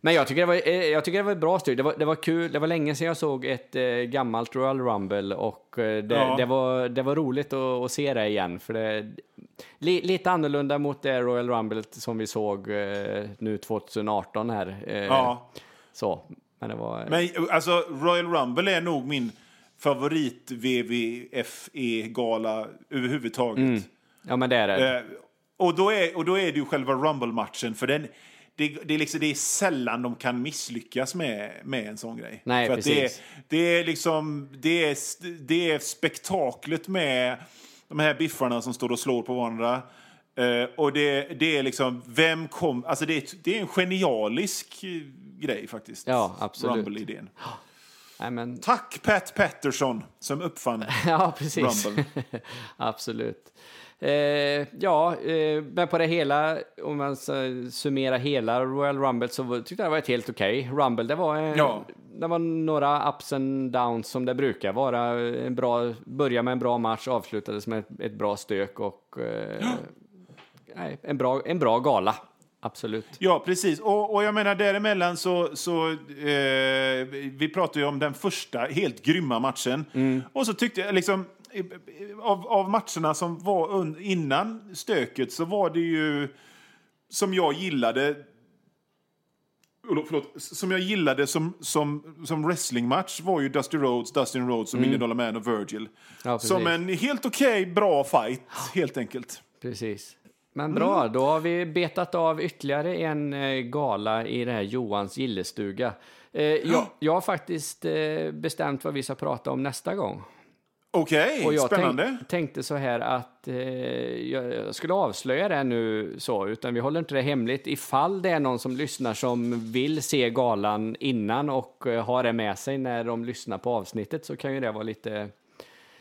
Men jag tycker det var, eh, jag tycker det var ett bra styr. Det var, det var kul. Det var länge sedan jag såg ett eh, gammalt Royal Rumble och eh, det, Ja. det, var, det var roligt att, att se det igen. För det, li, lite annorlunda mot det Royal Rumble som vi såg eh, nu 2018 här. Eh, Ja. Så. Men det var... Men alltså Royal Rumble är nog min favorit WWFE-gala överhuvudtaget. Mm. Ja, men det är det. Och, då är, och då är det ju själva Rumble-matchen, för den, det, det, är liksom, det är sällan de kan misslyckas med, med en sån grej. Nej, för det, är, det är liksom, det är, det är spektaklet med de här biffarna som står och slår på varandra. Eh, och det, det är liksom, vem kom, alltså det det är en genialisk eh, grej faktiskt. Ja, absolut. Rumble-idén. Nej, men... Tack Pat Patterson som uppfann Ja, precis. Rumble. Absolut. Eh, ja, eh, men på det hela, om man summerar hela Royal Rumble så tyckte jag det var ett helt okej Rumble. Det var, eh, Ja. det var några ups and downs som det brukar vara. En bra, börja med en bra match, avslutades med ett, ett bra stök och eh, nej, en, bra, en bra gala. Absolut. Ja, precis. Och, och jag menar däremellan så, så eh, vi pratade ju om den första helt grymma matchen. Och så tyckte jag liksom, av, av matcherna som var un, innan stöket så var det ju, som jag gillade, Förlåt, som jag gillade som, som, som wrestlingmatch var ju Dusty Rhodes, Dustin Rhodes och Million Dollar Man och Virgil. Ja, som en helt okej, bra fight, helt enkelt. Precis. Men bra, då har vi betat av ytterligare en eh, gala i det här Johans gillestuga. Eh, jag, jag har faktiskt eh, bestämt vad vi ska prata om nästa gång. Okej, jag spännande. Tänk, tänkte så här att eh, jag skulle avslöja det nu så, utan vi håller inte det hemligt. Ifall det är någon som lyssnar som vill se galan innan och eh, har det med sig när de lyssnar på avsnittet så kan ju det vara lite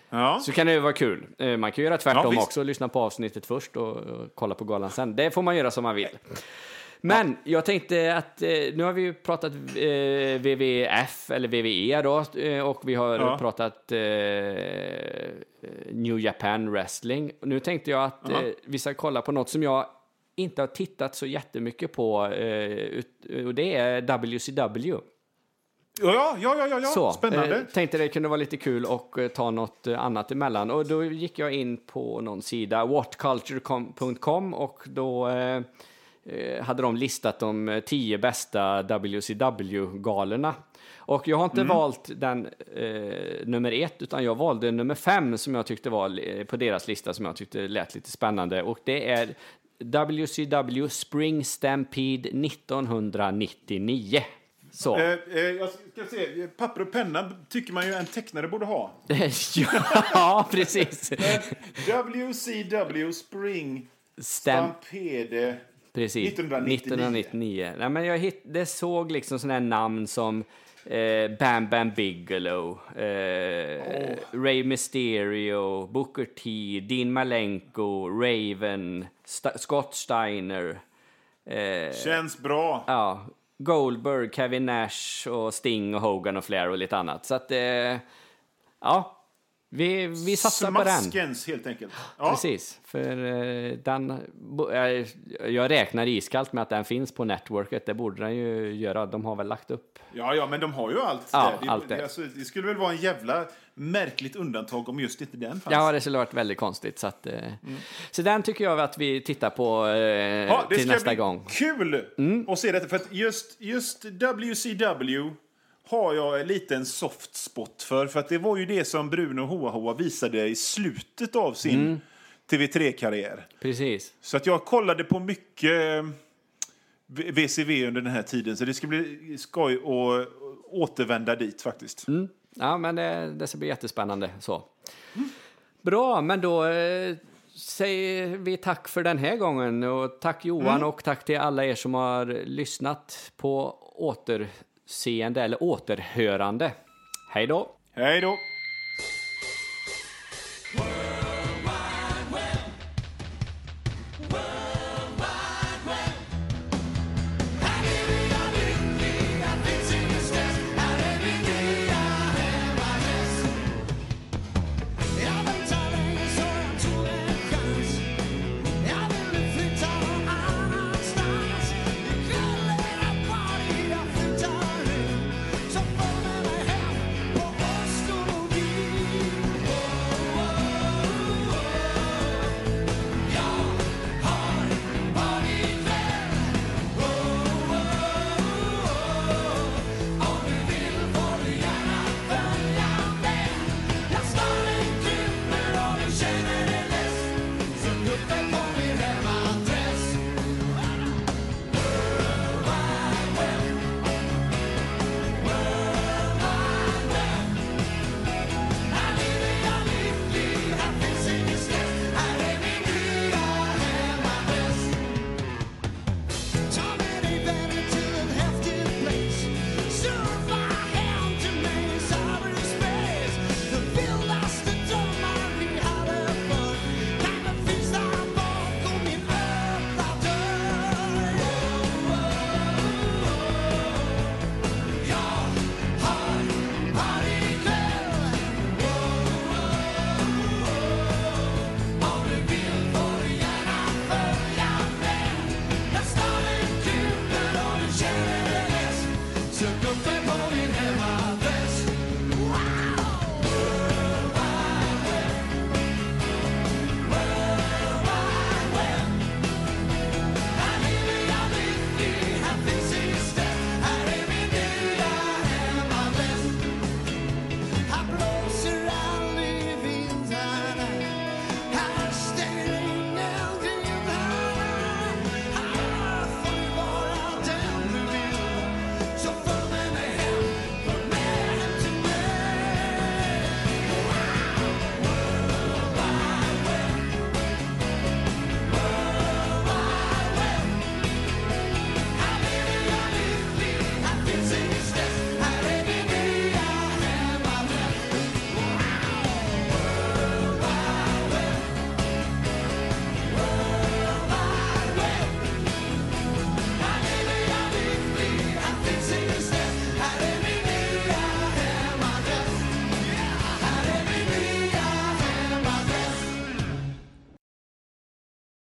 Ja. så kan det ju vara kul. Eh, Man kan göra tvärtom Ja, också, lyssna på avsnittet först och, och kolla på galan sen. Det får man göra som man vill. Men jag tänkte att eh, nu har vi ju pratat eh, WWF, eller WWE då, eh, och vi har Ja. pratat eh, New Japan Wrestling. Nu tänkte jag att vi ska kolla på något som jag inte har tittat så jättemycket på, ut, och det är WCW. Ja, ja, ja, ja, ja. Så, spännande. Eh, tänkte det kunde vara lite kul och eh, ta något eh, annat emellan. Och då gick jag in på någon sida, whatculture.com och då eh, hade de listat de eh, tio bästa WCW-galorna. Och jag har inte valt den eh, nummer ett, utan jag valde nummer fem som jag tyckte var eh, på deras lista som jag tyckte lät lite spännande. Och det är WCW Spring Stampede 1999. Så. Eh, eh, jag ska se, papper och penna tycker man ju en tecknare borde ha. ja, precis. WCW Spring Stäm, Stampede precis. 1999. 1999. Nej, men jag hitt, det såg liksom sådana här namn som eh, Bam Bam Bigelow, eh, Ray Mysterio, Booker T, Dean Malenko, Raven, St- Scott Steiner. Eh, Känns bra. Ja, Goldberg, Kevin Nash och Sting och Hogan och Flair och lite annat. Så att, eh, ja, vi, vi satsar på den. Smaskens, helt enkelt. Ja. Precis, för eh, den, jag räknar iskallt med att den finns på networket, det borde den ju göra, de har väl lagt upp. Ja, ja, men de har ju allt Ja. Det, allt det. det, alltså, det skulle väl vara en jävla märkligt undantag om just inte den fanns. Ja, det skulle varit väldigt konstigt. Så, att, eh, så den tycker jag att vi tittar på eh, Ja, det till ska nästa bli gång. Mm. kul att se detta. För just, just WCW har jag en liten soft spot för. För att det var ju det som Bruno Hoa visade i slutet av sin Mm. TV3-karriär. Precis. Så att jag kollade på mycket eh, VCV under den här tiden. Så det ska bli skoj att återvända dit faktiskt. Mm. Ja, men det, det ska bli jättespännande. Så. Bra, men då eh, säger vi tack för den här gången. Och tack Johan och tack till alla er som har lyssnat på återseende eller återhörande. Hej då! Hej då!